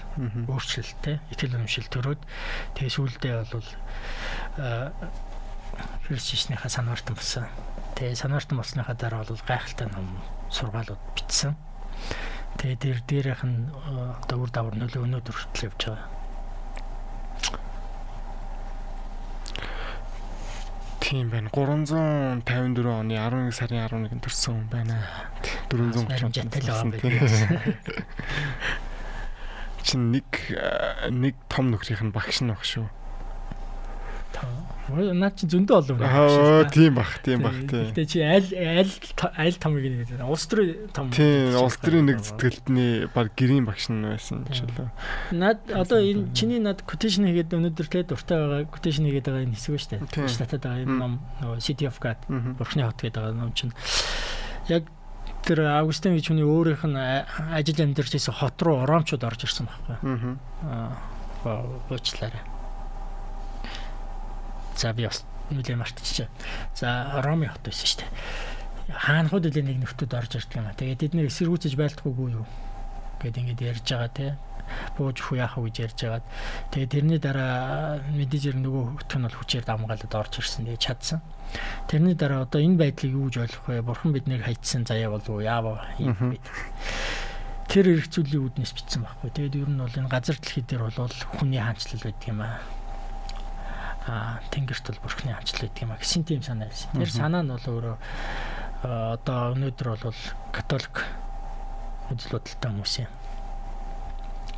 өөрчлөлттэй итгэл үнэмшил төрөөд. Тэгээ сүүлдээ бол христчнийхаа санаартан болсон. Тэгээ санаартан болсныхаа дараа бол гайхалтай ном сургаалууд бичсэн. Тэгээ дээр дээрийнх нь одоо үр давар нөлөө өнөөдөр хүртэл явж байгаа. Тийм байна. 354 оны 11 сарын 11-нд төрсэн хүн байна. 430 жантал байгаа байх. Чин нэг нэг том нөхрийнх нь багш нь баг шүү. Наад чи зөндөө олон байна. Аа тийм бах, тийм бах тийм. Гэтэ чи аль аль аль томыг нэг улс төрийн том. Тийм, улс төрийн нэг зүтгэлтний баг гэрийн багш нь байсан ч лөө. Наад одоо энэ чиний над quotation хийгээд өнөөдөр тэ дуртай байгаа quotation хийгээд байгаа энэ хэсэг шүү дээ. Штатад байгаа энэ ном City of God Бурхны хот гэдэг байгаа ном чинь яг тэр Августин гэж хүний өөрийнх нь ажил амьдарч байсан хот руу оромчууд орж ирсэн байхгүй. Аа. Уучлаарай. За би бас нэлээд мартчихжээ. За Роми хот байсан шүү дээ. Хаанхууд үлээ нэг нөхдүүд орж ирдэг юм а. Тэгээд эдгээр эсэргүүцэж байлдахгүйгүй юу? Гэт ингээд ярьж байгаа те бууж хүү яах вэ гэж ярьж байгаад тэгээ тэрний дараа мэдээж нөгөө хөтөн нь бол хүчээр давмгаалаад орж ирсэн тэгээ чадсан. Тэрний дараа одоо энэ байдлыг юу гэж ойлгох вэ? Бурхан биднийг хайцсан заяа болов уу? Яав юм бэ? Тэр эргцүүлийн үүднээс бичсэн байхгүй. Тэгээд ер нь бол энэ газар дэлхий дээр бол хүний хаанчлал байдаг юм аа тэнгэрт бол бурхны амжилт гэдэг юм а гэсэн тийм санаа байсан. Тэр санаа нь бол өөрөө одоо өнөөдөр бол католик үзэл бодолтой хүмүүс юм.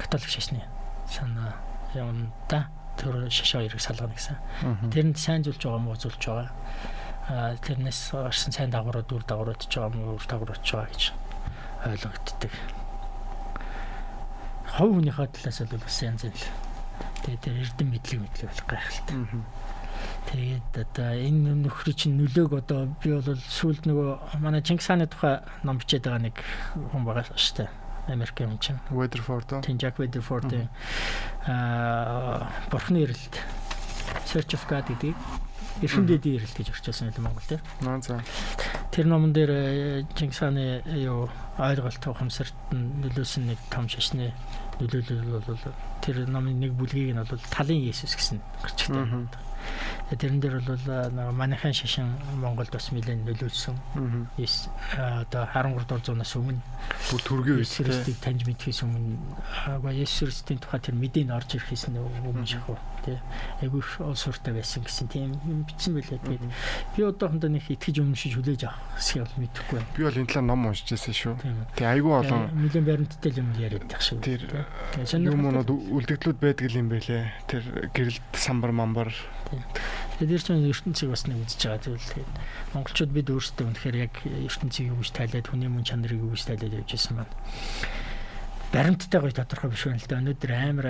Католик шашны санаа юм да тэр шашаа хоёрыг салгана гэсэн. Тэрэнд сайн зүйлж байгаа муу зүйлж байгаа. Тэрнээс гарсан сайн дагаврууд үр дагаврууд ч байгаа муу үр дагаврууд ч байгаа гэж ойлгогддог. хов хүнийхээ талаас бол бас янз янз. Тэгээд тэр эрдэм мэдлэг мэдлэг болох гайхалтай. Тэгээд одоо энэ нөхрийн чинь нөлөөг одоо би бол сүүлд нөгөө манай Чингис хааны тухай ном бичээд байгаа нэг хүн байгаа шүү дээ. Америк юм чинь. Weatherford. Тийм Jack Weatherford аа бурхны ирэлт Search of God гэдэг эрхэм дэдийн ирэлт гэж орчуулсан юм Монгол дээр. Аа за. Тэр номон дээр Чингис хааны юу ойлголт ухамсарт нөлөөсөн нэг том шашны нөлөөлөл бол тэр номын нэг бүлгийг нь бол талын Есүс гэсэн гарч ирсэн. Тэрэн дээр бол манайхан шашин Монголд бас нэлээд нөлөөлсөн. Одоо 13 дугаар зуунаас өмнө бүр төргийн үеэс Христийг таньж мэдхээс өмнө Есүс Христийн тухай тэр мэдээг орж ирэхээс өмнө шахав тий. Айгүй их улс уртай байсан гэсэн тийм бичсэн байлаа. Тэгээд би одоохондоо нэг итгэж өмнөшиж хүлээж авах хэсгийг бол мэдэхгүй байна. Би бол энэ талаар ном уншиж байсан шүү. Тэгээ айгүй олон нэлээд баримттай юм яриад байх шиг. Тэр юм уу үлдэгдлүүд байдаг юм байлээ. Тэр гэрэлт самбар мамбар Тэгээд чинь ертөнцийг бас нэг үзэж байгаа тэгээд монголчууд бид өөрсдөө үнэхээр яг ертөнцийг юу гэж тайлаад хүний мөн чанарыг юу гэж тайлаад явж байсан байна. Баримттай гоё тодорхой биш байна л да. Өнөөдөр амар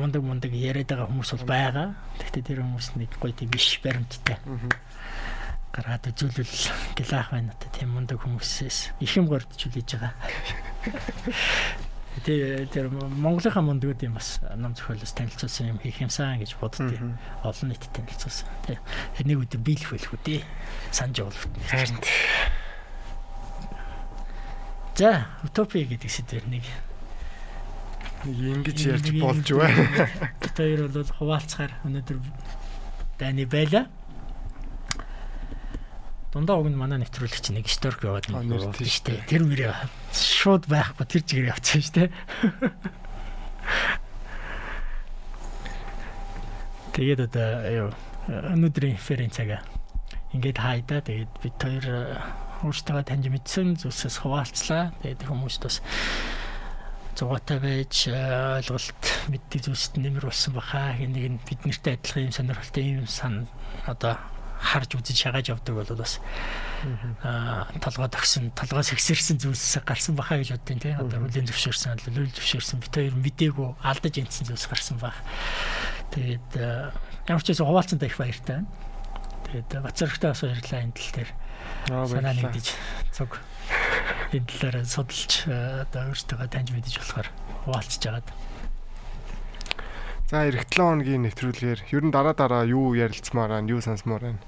мундаг мундаг яриад байгаа хүмүүс бол байгаа. Гэхдээ тэр хүмүүс нэг гоё тийм биш баримттай. гараад үзүүлэл гэлаах байна та тийм мундаг хүмүүсээс их юм гордж хүлээж байгаа. *laughs* Тэгээ тэр Монголынхаа мундгууд юм бас ном зохиолоос танилцуулсан юм хийх юмсан гэж боддتي. Олон нийтэд танилцуулсан. Тэ. Нэг өдөр биелэх байлгүй дээ. Санаж бол. Харин. За, утопи гэдэг сэдвэр нэг нэг ингэж ярьж болж байна. Тэр бол хуваалцахаар өнөөдөр дайны байла дундаа уг нь манай нэвтрүүлэгч нэг сторик яваад нэг яваад штэ. Тэр мөрөө шууд байхгүй тэр чигээр явчихсан штэ. *laughs* Тэгээд одоо юу өнөөдрийн конференцага ингээд хайдаа тэгээд бид хоёр э, өөрсдөө таньж мэдсэн зүйлсээс хуваалцлаа. Тэгээд хүмүүст бас зугаатай байж э, ойлголт мэддэг зүйлсэд нэмэр болсон баха. Нэг нь бид нартай адилхан юм сонирхолтой юм сан одоо харж үзэж шагааж явдаг бол бас аа толгой тагсан толгой сэгсэрсэн зүйлс гарсан баха гэж боддیں۔ тий. Одоо хүлийн зөвшөөрсөн, лөл зөвшөөрсөн бит хоёр мдээгүй алдаж янцсан зүйлс гарсан баг. Тэгээд ямар ч байсан хуваалцсан их баяртай байна. Тэгээд бацрагтай бас баярлалаа энэ тал дээр. Санаа нэгдэж цуг энэ талаар судалж одоо өөртөө таньж мэдэж болохоор хуваалцж байгаад. За эх 7 хоногийн нэвтрүүлгээр ер нь дараа дараа юу ярилцмаар байна, юу сонсмоор байна.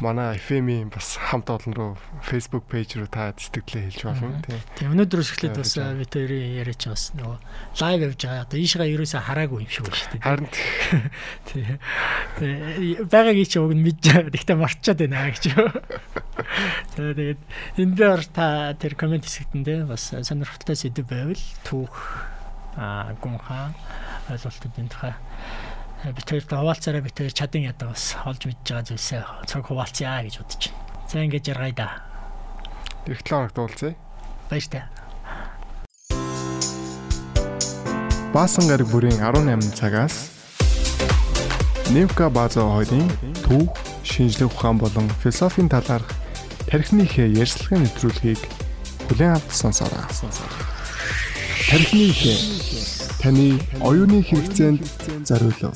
Манай FM-ийн бас хамт олон руу Facebook пэйж руу та сэтгэлээ хэлж болно тийм. Тийм өнөөдрөөс эхлээд бас бид хоёрын яриач бас нөгөө лайв явж байгаа. Одоо ийшгаа ерөөсөө хараагүй юм шиг байна шүү дээ. Харин тийм. Багагийн чи уг нь мэдж байгаа. Гэхдээ марчаад байна гэж. *laughs* Тэгээд энэ дээр та тэр комент хэсэгтэн дээр бас сонирхолтой сэдв байвал түүх аа гүнхаа ойлголтууд энэ тухай э, бит хоёрт хуваалцаараа бит хоёр чадан ядаа бас олж мэдж байгаа зүйлсээ цаг хуваалцъя гэж бодож байна. За ингэж яргая да. Их 7 хоногт уулзъя. Баяр та. Баасан гараг бүрийн 18 цагаас Невка база хоёрын түүх, шинжлэх ухаан болон философийн талаарх тархины хэ ярьцлагын нэвтрүүлгийг бүлээн авч сонсоорой. Тархины хэ таны оюуны хэрэгцээнд зориулав.